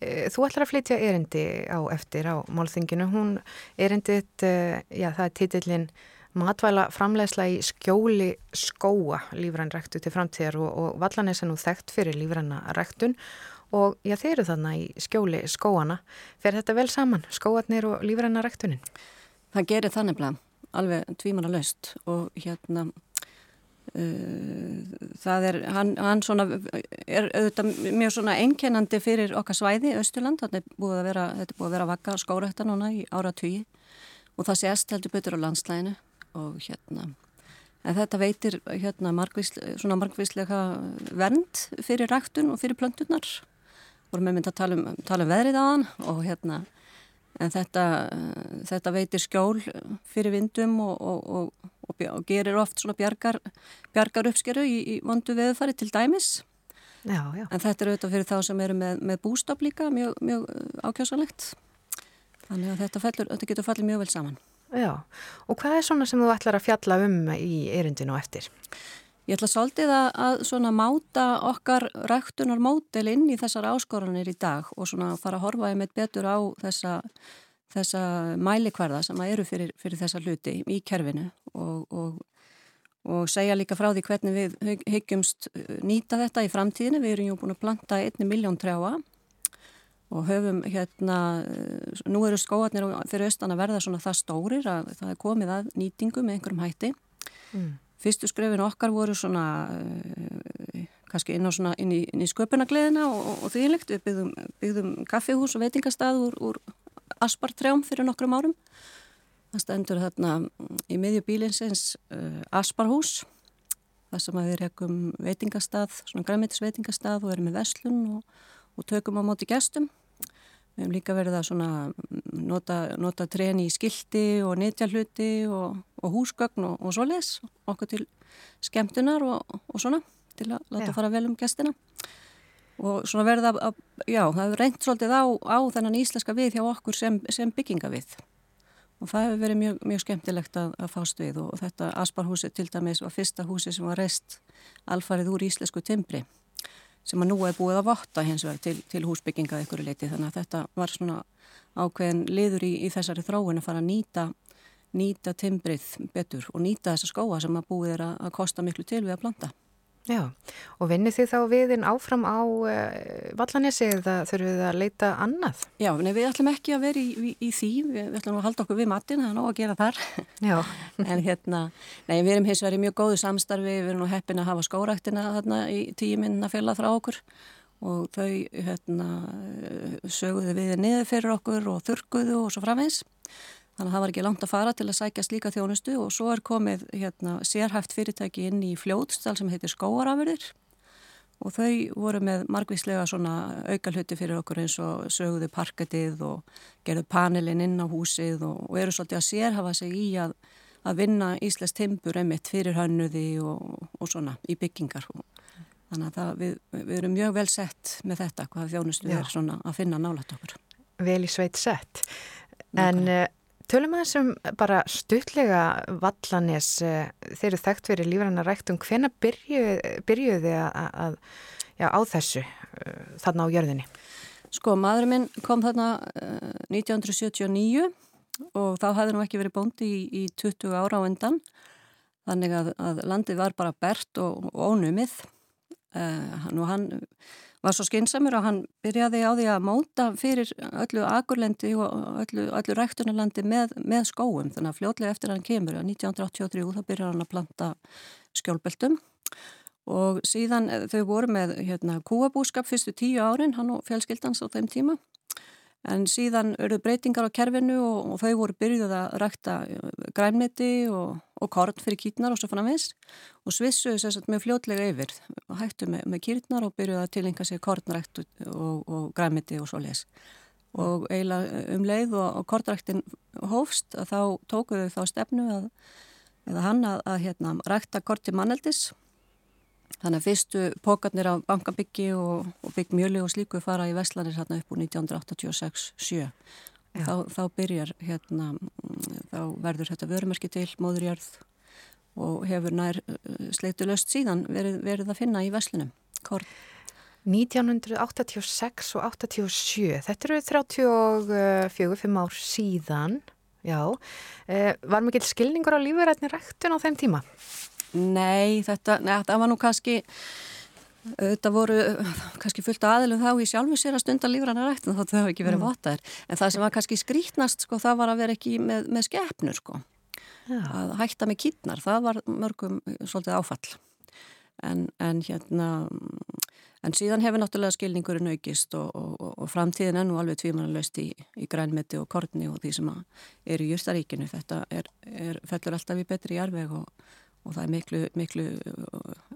Eh, Þú ætlar að flytja erindi á eftir á málþinginu. Hún erindið, já það er titillin matvæla framlegsla í skjóli skóa lífrænræktu til framtíðar og, og Vallanes er nú þekkt fyrir lífrænræktun og já þeir eru þarna í skjóli skóana. Fer þetta vel saman, skóatnir og lífrænræktunin? Það gerir þannig blæð, alveg tvímana löst og hérna það er, hann, hann svona er auðvitað mjög svona einkennandi fyrir okkar svæði, Östurland, þetta er búið að vera, er búið að vera vakka skórækta núna í ára tugi og það sést heldur betur á landslæginu og hérna en þetta veitir hérna margvísle, svona margvíslega vernd fyrir ræktun og fyrir plönturnar. Vorum við myndið að tala um, tala um veðrið á hann og hérna en þetta, þetta veitir skjól fyrir vindum og, og, og, og gerir oft svona bjargar, bjargar uppskeru í, í vondu veðufari til dæmis Já, já. en þetta er auðvitað fyrir þá sem eru með, með bústaf líka mjög, mjög ákjásanlegt þannig að þetta, fellur, þetta getur fallið mjög vel saman Já, og hvað er svona sem þú ætlar að fjalla um í erindinu eftir? Ég ætla svolítið að, að svona máta okkar ræktunar mótel inn í þessar áskoranir í dag og svona fara að horfa einmitt betur á þessa, þessa mælikvarða sem eru fyrir, fyrir þessa hluti í kerfinu og, og, og segja líka frá því hvernig við hyggjumst nýta þetta í framtíðinu. Við erum jú búin að planta einni miljón trjáa og höfum hérna, nú eru skóarnir fyrir austan að verða svona það stórir að það er komið að nýtingu með einhverjum hætti. Mm. Fyrstu skrefin okkar voru svona, uh, kannski inn, svona, inn í, í sköpunagleðina og, og, og þvílegt. Við byggðum, byggðum kaffihús og veitingastað úr, úr Aspartrjám fyrir nokkrum árum. Það stendur þarna í miðju bílinsins uh, Asparhús, þar sem við rekum veitingastað, svona græmitisveitingastað og erum með veslun og, og tökum á móti gestum. Við hefum líka verið að nota, nota treni í skildi og netjahluti og, og húsgögn og, og svoleiðis, okkur til skemmtunar og, og svona, til að láta já. fara vel um gestina. Og svona verið að, já, það hefur reynt svolítið á, á þennan íslenska við hjá okkur sem, sem bygginga við. Og það hefur verið mjög, mjög skemmtilegt að, að fást við og þetta Asparhúsi til dæmis var fyrsta húsi sem var reist alfarið úr íslensku timbri sem að nú er búið að votta hins vegar til, til húsbygginga ykkur leiti þannig að þetta var svona ákveðin liður í, í þessari þróin að fara að nýta nýta timbrið betur og nýta þessa skóa sem að búið er að, að kosta miklu til við að planta. Já, og vinnir þið þá viðinn áfram á uh, Vallanessi eða þurfum við að leita annað? Já, nei, við ætlum ekki að vera í, í, í því, við, við ætlum að halda okkur við matin, það er nóg að gera þar. Já. [laughs] en hérna, nei, við erum hins vegar í mjög góðu samstarfi, við erum nú heppin að hafa skóraktina þarna í tíu minna fjöla frá okkur og þau hérna, söguðu við niður fyrir okkur og þurkuðu og svo framvegs. Þannig að það var ekki langt að fara til að sækja slíka þjónustu og svo er komið hérna, sérhæft fyrirtæki inn í fljóðstall sem heitir skóarafurðir og þau voru með margvíslega svona aukalhutti fyrir okkur eins og söguðu parkatið og gerðu panelin inn á húsið og, og eru svolítið að sérhafa sig í að, að vinna Íslands timpur emitt fyrir hannuði og, og svona í byggingar. Þannig að það, við, við erum mjög vel sett með þetta hvað þjónustu Já. er svona að finna nálat okkur. Vel í sveit sett. En uh, tölum að þessum bara stuttlega vallanes, uh, þeir eru þekkt fyrir lífrannar ræktum, hvena byrjuðu byrjuð þið að, að, já, á þessu uh, þarna á jörðinni? Sko, maðurinn minn kom þarna uh, 1979 og þá hafði nú ekki verið bóndi í, í 20 ára á endan þannig að, að landið var bara bert og, og ónumið. Uh, og hann var svo skinsamur og hann byrjaði á því að móta fyrir öllu agurlendi og öllu, öllu ræktunarlandi með, með skóum. Þannig að fljótlega eftir hann kemur að 1983 þá byrjar hann að planta skjólbeltum. Og síðan eh, þau voru með hérna, kúabúskap fyrstu tíu árin, hann og fjölskyldans á þeim tíma en síðan eru breytingar á kerfinu og, og þau voru byrjuð að rækta grænmeti og, og korn fyrir kýtnar og svo viss og svissuðu sérstaklega með fljótlega yfir. Og hættu með, með kýtnar og byrjuð að tilenga sig kornrækt og, og grænmeti og svo les og eiginlega um leið og kornræktin hófst að þá tókuðu þá stefnu að, eða hann að, að hérna, rækta korti manneldis Þannig að fyrstu pókarnir á bankabyggi og, og byggmjölu og slíku fara í Vestlanir hérna upp úr 1986-7. Þá, þá byrjar hérna, þá verður þetta vörumerki til móðurjörð og hefur nær sleitulöst síðan verið, verið að finna í Vestlunum. Korn. 1986 og 87, þetta eru 34-5 ár síðan, já. Eh, var mikill skilningur á lífurætni ræktun á þeim tíma? Nei, þetta, nei, þetta var nú kannski, þetta voru kannski fullt aðilum þá í sjálfu sér að stunda lífrana rættin þóttu það hefði ekki verið mm. votaðir. En það sem var kannski skrítnast, sko, það var að vera ekki með, með skefnur, sko. Já. Að hætta með kýtnar, það var mörgum svolítið áfall. En, en hérna, en síðan hefur náttúrulega skilningurinn aukist og, og, og framtíðin er nú alveg tvímanalöst í, í grænmeti og korni og því sem er í Jústaríkinu. Þetta er, er, fellur alltaf í betri jarveg og og það er miklu, miklu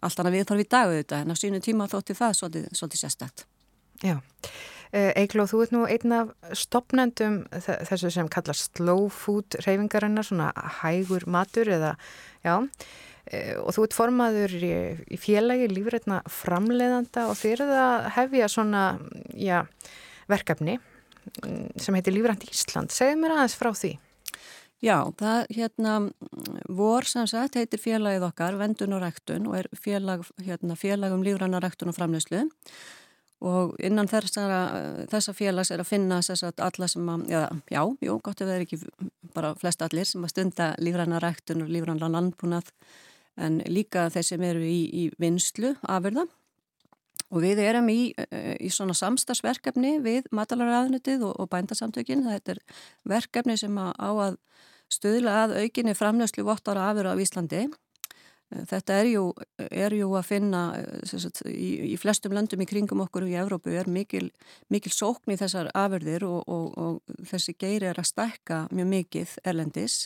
allt annað viðþarf í dag auðvitað en á sínu tíma þótti það svolítið, svolítið sérstætt. Já, Eigló, þú ert nú einn af stopnendum þessu sem kallast slow food reyfingarinnar, svona hægur matur eða, já, og þú ert formaður í, í félagi lífrætna framleiðanda og þeir eru að hefja svona, já, verkefni sem heitir Lífrænt Ísland. Segð mér aðeins frá því. Já, það hérna vor sem sagt heitir félagið okkar Vendun og Ræktun og er félag, hérna, félag um lífrannar ræktun og framleyslu og innan þessara, þessa félags er að finna sagt, alla sem að, já, já, jú, gott ef það er ekki bara flest allir sem að stunda lífrannar ræktun og lífrannar landbúnað en líka þeir sem eru í, í vinslu afurða Og við erum í, í svona samstagsverkefni við matalaraðnutið og, og bændasamtökin. Þetta er verkefni sem á að stuðla að aukinni framlöslu vottar afur á Íslandi. Þetta er jú, er jú að finna sagt, í, í flestum löndum í kringum okkur í Evrópu er mikil, mikil sókn í þessar afurðir og, og, og þessi geiri er að stækka mjög mikið erlendis.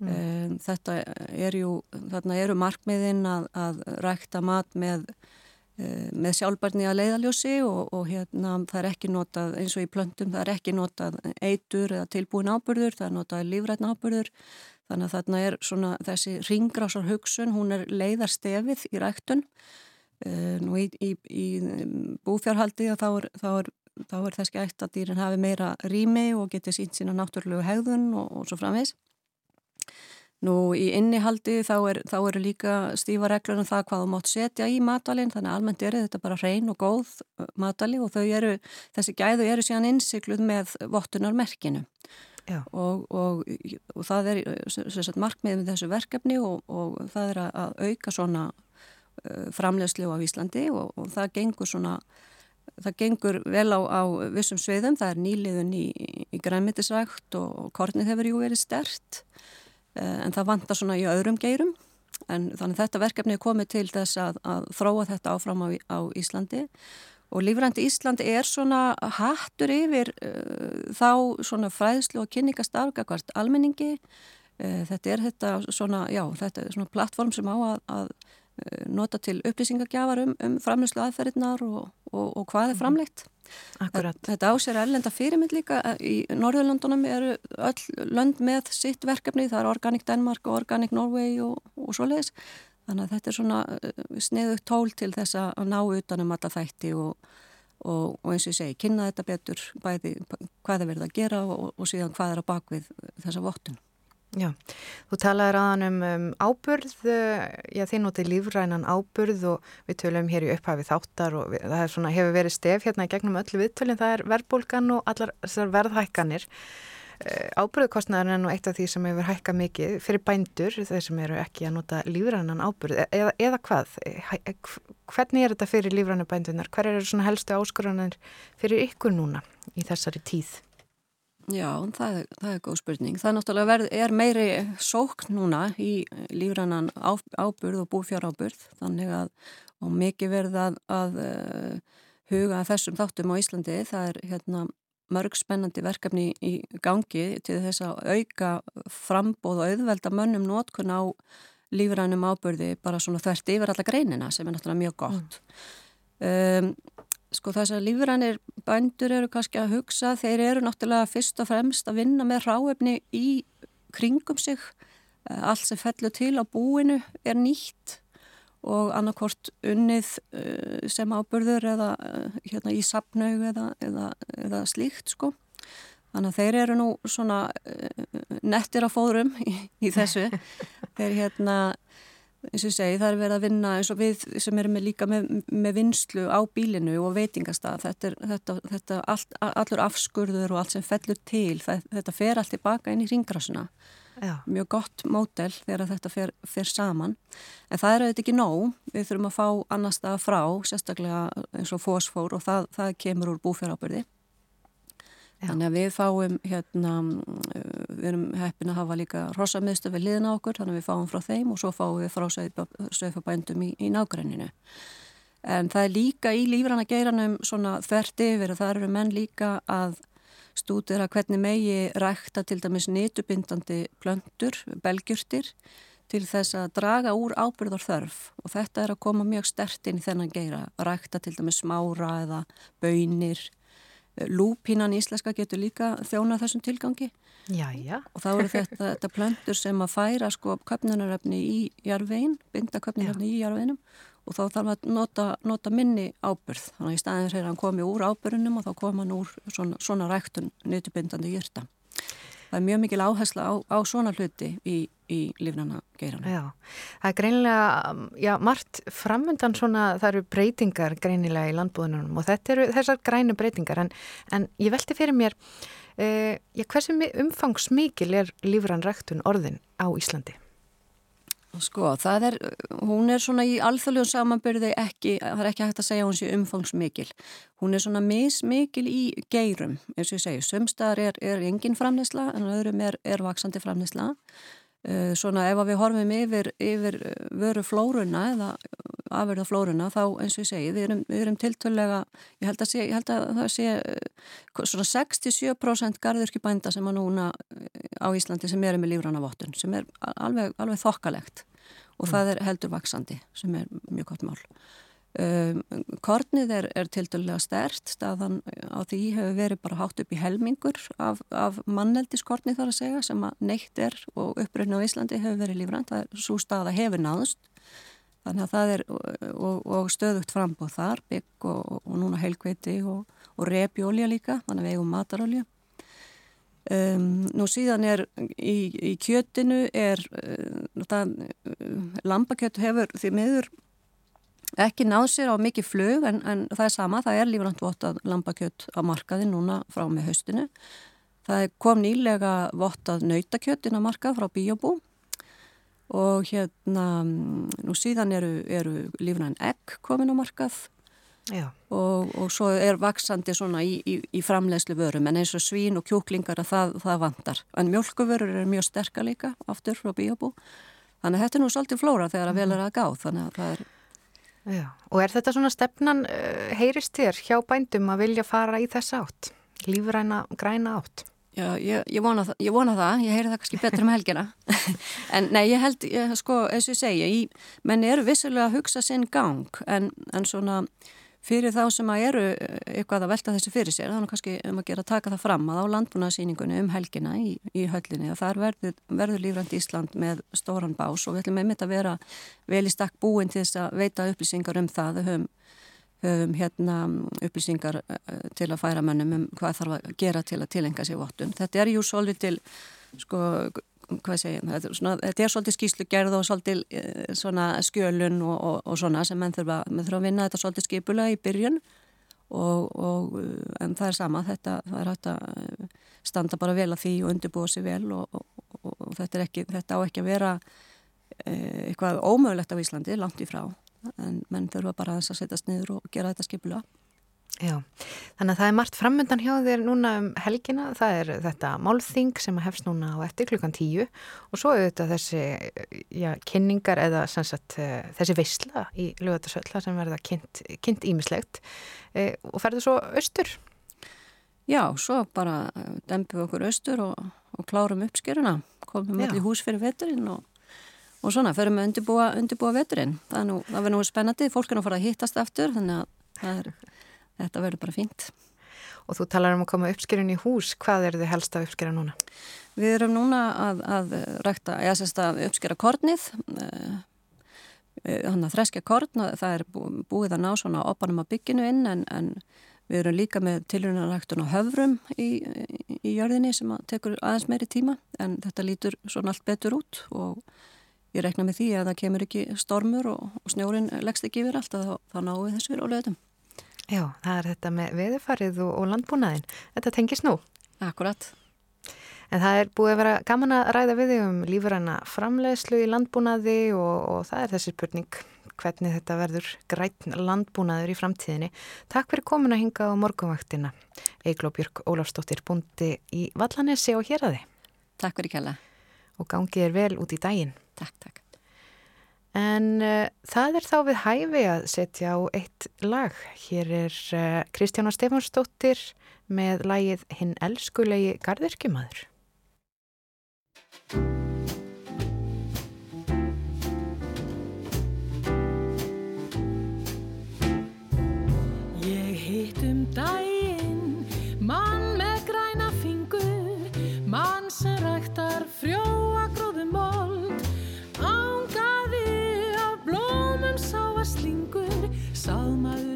Mm. Þetta er jú, þarna eru markmiðinn að, að rækta mat með með sjálfbarni að leiðaljósi og, og hérna það er ekki notað eins og í plöntum, það er ekki notað eitur eða tilbúin ábyrður, það er notað lífrætna ábyrður, þannig að þarna er svona þessi ringrásar hugsun, hún er leiðarstefið í ræktun. Uh, nú í, í, í búfjárhaldi þá er, þá er, er þess ekki eitt að dýrin hafi meira rými og geti sínt sína náttúrulegu hegðun og, og svo framvegs Nú í innihaldi þá, er, þá eru líka stífa reglur um það hvað þú mátt setja í matalinn þannig að almennt eru þetta bara hrein og góð matali og eru, þessi gæðu eru síðan innsikluð með vottunarmerkinu. Og, og, og það er sagt, markmiðið með þessu verkefni og, og það er að auka svona framlegslu á Íslandi og, og það gengur svona það gengur vel á, á vissum sveiðum, það er nýliðun í, í grænmyndisrækt og kornið hefur jú verið stert en það vantar svona í öðrum geirum en þannig þetta verkefni er komið til þess að, að þróa þetta áfram á, á Íslandi Og Lífrandi Ísland er svona hattur yfir uh, þá svona fræðslu og kynningastarfgakvart almenningi. Uh, þetta er þetta svona, já, þetta er svona plattform sem á að, að nota til upplýsingagjafar um, um framlýslu aðferðirnar og, og, og hvað er mhm. framleitt. Akkurat. Þetta ásér erlenda fyrirmynd líka. Í Norðurlandunum eru öll lönd með sitt verkefni. Það er Organic Denmark og Organic Norway og, og svoleiðis. Þannig að þetta er svona eh, sniðugt tól til þess að ná utanum alla þætti og, og, og eins og ég segi, kynna þetta betur bæði hvað er verið að gera og, og síðan hvað er að bakvið þessa vottun. Já, þú talaður aðan um, um áburð, já þið notið lífrænan áburð og við tölum hér í upphæfið þáttar og við, það svona, hefur verið stef hérna gegnum öllu viðtölinn, það er verðbólgan og allar verðhækkanir. Eh, ábyrðukostnaðar er nú eitt af því sem hefur hækka mikið fyrir bændur, þeir sem eru ekki að nota lífrannan ábyrð, e- eða, eða hvað? E- hvernig er þetta fyrir lífrannu bændunar? Hver eru svona helstu áskoranir fyrir ykkur núna í þessari tíð? Já, það er, það er góð spurning. Það er náttúrulega verð, er meiri sókn núna í lífrannan ábyrð og búfjárábyrð, þannig að og mikið verð að, að uh, huga þessum þáttum á Íslandi, það er hérna mörg spennandi verkefni í gangi til þess að auka frambóð og auðvelda mönnum nótkun á lífrænum ábyrði bara svona þvert yfir alla greinina sem er náttúrulega mjög gott. Mm. Um, sko þess að lífrænir bændur eru kannski að hugsa, þeir eru náttúrulega fyrst og fremst að vinna með ráefni í kringum sig. Allt sem fellur til á búinu er nýtt og annarkort unnið uh, sem ábyrður eða uh, hérna í sapnaug eða, eða, eða slíkt sko. Þannig að þeir eru nú svona nettir á fórum í, í þessu. [laughs] þeir hérna, eins og ég segi, það er verið að vinna eins og við sem erum með líka með, með vinslu á bílinu og veitingastað. Þetta er þetta, þetta allt, allur afskurður og allt sem fellur til, það, þetta fer allt tilbaka inn í ringrásuna. Já. mjög gott mótel þegar þetta fer, fer saman en það er auðvitað ekki nóg við þurfum að fá annar stað frá sérstaklega eins og fósfór og það, það kemur úr búfjárabyrði þannig að við fáum hérna, við erum heppin að hafa líka rosamöðstu við liðna okkur þannig að við fáum frá þeim og svo fáum við frá sögfabændum í, í nágræninu en það er líka í lífranna geiranum svona þvert yfir og það eru menn líka að stúdera hvernig megi rækta til dæmis nýtubindandi plöndur, belgjurtir til þess að draga úr ábyrðar þörf og þetta er að koma mjög stert inn í þennan geira, rækta til dæmis smára eða bönir lúpínan íslenska getur líka þjóna þessum tilgangi já, já. og þá eru þetta, þetta plöndur sem að færa sko köpnunaröfni í jarvegin, binda köpnunaröfni í jarveginum og þá þarf að nota, nota minni ábyrð. Þannig að í staðins er hann komið úr ábyrðunum og þá kom hann úr svona, svona ræktun nýttubindandi jyrta. Það er mjög mikil áhersla á, á svona hluti í, í lífnana geirana. Já, það er greinilega, já, margt framöndan svona, það eru breytingar greinilega í landbúðunum og þetta eru þessar grænu breytingar en, en ég velti fyrir mér, eh, já, hversu umfangsmikil er lífran ræktun orðin á Íslandi? Sko, það er, hún er svona í alþjóðlegu samanbyrði ekki, það er ekki hægt að segja hún sé umfangsmikil. Hún er svona mismikil í geirum, eins og ég segi, sömstaðar er, er engin framleysla en öðrum er, er vaksandi framleysla. Uh, svona ef við horfum yfir, yfir vöru flórunna eða afverða flórunna þá eins og ég segi, við erum, erum tiltölega, ég held að, sé, ég held að það sé uh, svona 67% garðurkibænda sem að núna á Íslandi sem eru með lífrannavottun sem er alveg, alveg þokkalegt og mm. það er heldur vaksandi sem er mjög gott mál. Um, kornið er, er tiltölega stert, staðan á því hefur verið bara hátt upp í helmingur af, af manneldinskornið þar að segja sem að neitt er og uppröðin á Íslandi hefur verið lífrann, það er svo staða hefur náðust Þannig að það er og, og stöðugt frambóð þar, bygg og, og núna heilkveiti og, og repjólja líka, þannig að við eigum matarólja. Um, nú síðan er í, í kjötinu er, uh, uh, lambakjött hefur því miður ekki náð sér á mikið flög en, en það er sama, það er lífrandvotað lambakjött á markaði núna frá með haustinu. Það kom nýlega vottað nautakjötin að marka frá Bíobú og hérna nú síðan eru, eru lífnan egg komin á markað og, og svo er vaksandi svona í, í, í framlegslu vörum en eins og svín og kjúklingar að það, það vantar. En mjölkuvörur eru mjög sterka líka aftur frá Bíobú þannig að þetta er nú svolítið flóra þegar að vel er að gá þannig að það er Já, og er þetta svona stefnan, uh, heyrist þér hjá bændum að vilja fara í þess átt, lífræna græna átt? Já, ég, ég, vona ég vona það, ég heyri það kannski betur um helgina, [laughs] en nei, ég held, ég, sko, eins og ég segja, menn eru vissulega að hugsa sinn gang, en, en svona fyrir þá sem að eru eh, eitthvað að velta þessu fyrir sér, þannig kannski um að gera að taka það fram að á landbúnaðsýningunni um helgina í, í höllinni og þar verður, verður lífrandi Ísland með stóran bás og við ætlum einmitt að vera vel í stakk búin til þess að veita upplýsingar um það, höfum, höfum hérna upplýsingar eh, til að færa mannum um hvað þarf að gera til að tilenga sér vottun. Þetta er jú svolítið til sko hvað segja, þetta er, svona, þetta er svolítið skýslugerð og svolítið eh, svona skjölun og, og, og svona sem menn þurfa, menn þurfa að vinna þetta svolítið skipulega í byrjun og, og eh, en það er sama, þetta það er hægt að eh, standa bara vel að því og undirbúa sér vel og þetta ekki, þetta á ekki að vera eitthvað ómögulegt á Íslandi, langt í frá en menn þurfa bara að setjast niður og gera þetta skipulega Já, þannig að það er margt framöndan hjá þér núna um helgina, það er þetta málþing sem hefst núna á eftir klukkan tíu og svo auðvitað þessi já, kynningar eða sagt, eh, þessi veysla í lögatarsölla sem verða kynnt ímislegt e, og ferðu svo austur? Já, svo bara eh, dempum við okkur austur og, og klárum uppskeruna, komum í hús fyrir veturinn og Og svona, förum við undirbúa, undirbúa veturinn. Það, nú, það verður nú spennandi, fólk er nú að fara að hittast eftir, þannig að það er þetta verður bara fínt. Og þú talar um að koma uppskerun í hús, hvað er þið helst að uppskera núna? Við erum núna að, að rækta, ég sést að uppskera kornið, þannig eh, eh, að þreskja korn og það er búið að ná svona opanum að bygginu inn en, en við erum líka með tilrunaræktun á höfrum í, í jörðinni sem tekur aðeins meiri tíma en þetta lítur svona allt betur út og ég rekna með því að það kemur ekki stormur og, og snjórin leggst ekki yfir allt að þá, þá náum við þessu fyrir óleðum. Já, það er þetta með veðufarið og, og landbúnaðin. Þetta tengis nú. Akkurat. En það er búið að vera gaman að ræða við þig um lífurana framleiðslu í landbúnaði og, og það er þessi spurning hvernig þetta verður grætn landbúnaður í framtíðinni. Takk fyrir komin að hinga á morgunvaktina. Eigló Björg Ólafstóttir búndi í Vallanessi og hér að þið. Takk fyrir kjalla. Og gangið er vel út í daginn. Takk, takk. En uh, það er þá við hæfi að setja á eitt lag. Hér er uh, Kristjána Stefansdóttir með lagið Hinn elskulegi gardirkjumadur. Ég hitt um daginn, mann með græna fingur, mann sem ræktar frjóa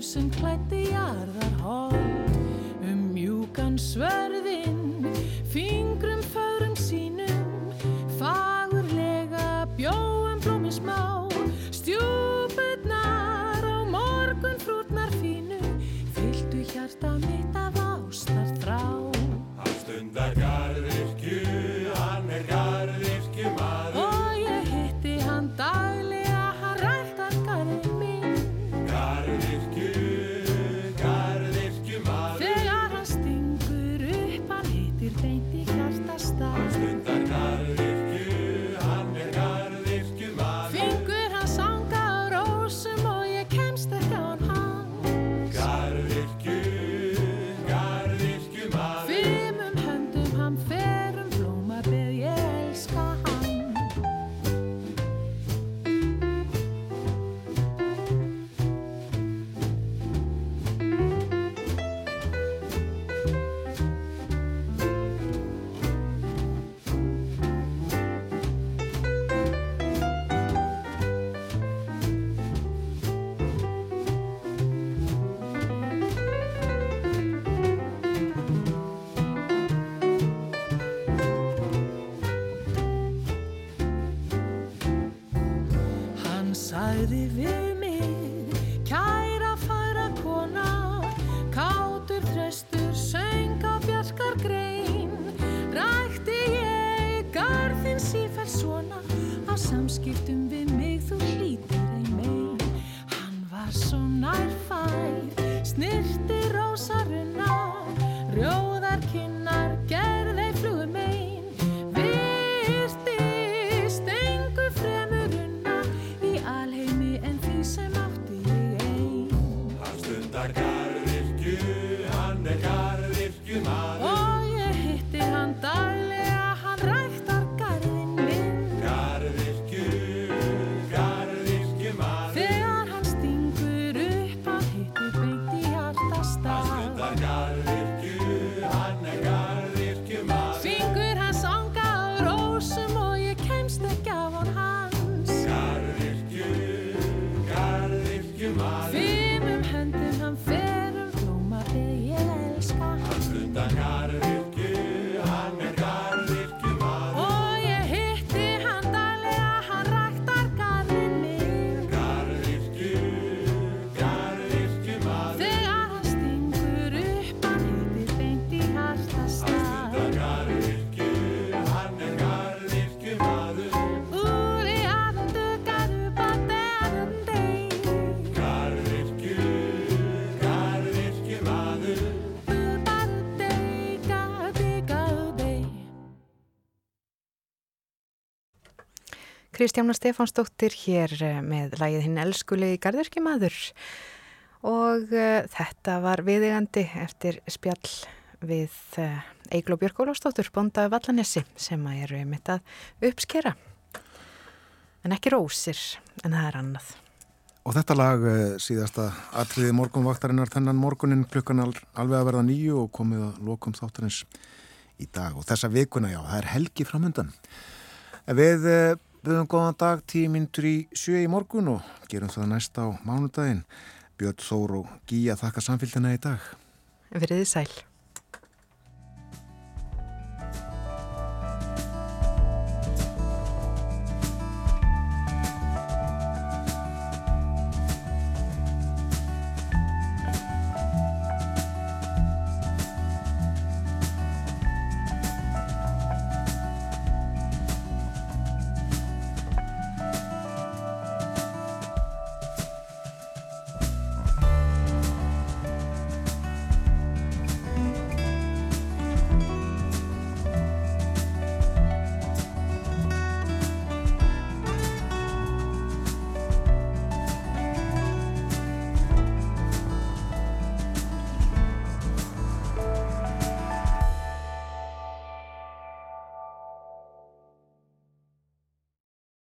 sáðmaður sem klætti jarðar hold, um mjúkan svörðinn, fingrum Kristjána Stefánsdóttir hér eh, með lægið hinn elskulegi garðurkimaður og uh, þetta var viðigandi eftir spjall við uh, Eiglo Björg Ólafsdóttur, bonda Vallanessi sem að eru mitt að uppskera. En ekki rósir, en það er annað. Og þetta lag eh, síðasta atriði morgunvaktarinnar þennan morgunin klukkan al, alveg að verða nýju og komið að lokum þáttarins í dag. Og þessa vikuna, já, það er helgi framöndan. Við byggum góðan dag tíu myndur í sjö í morgun og gerum það næst á mánudaginn. Björn Þór og Gíja þakka samfélgina í dag. Verðið sæl.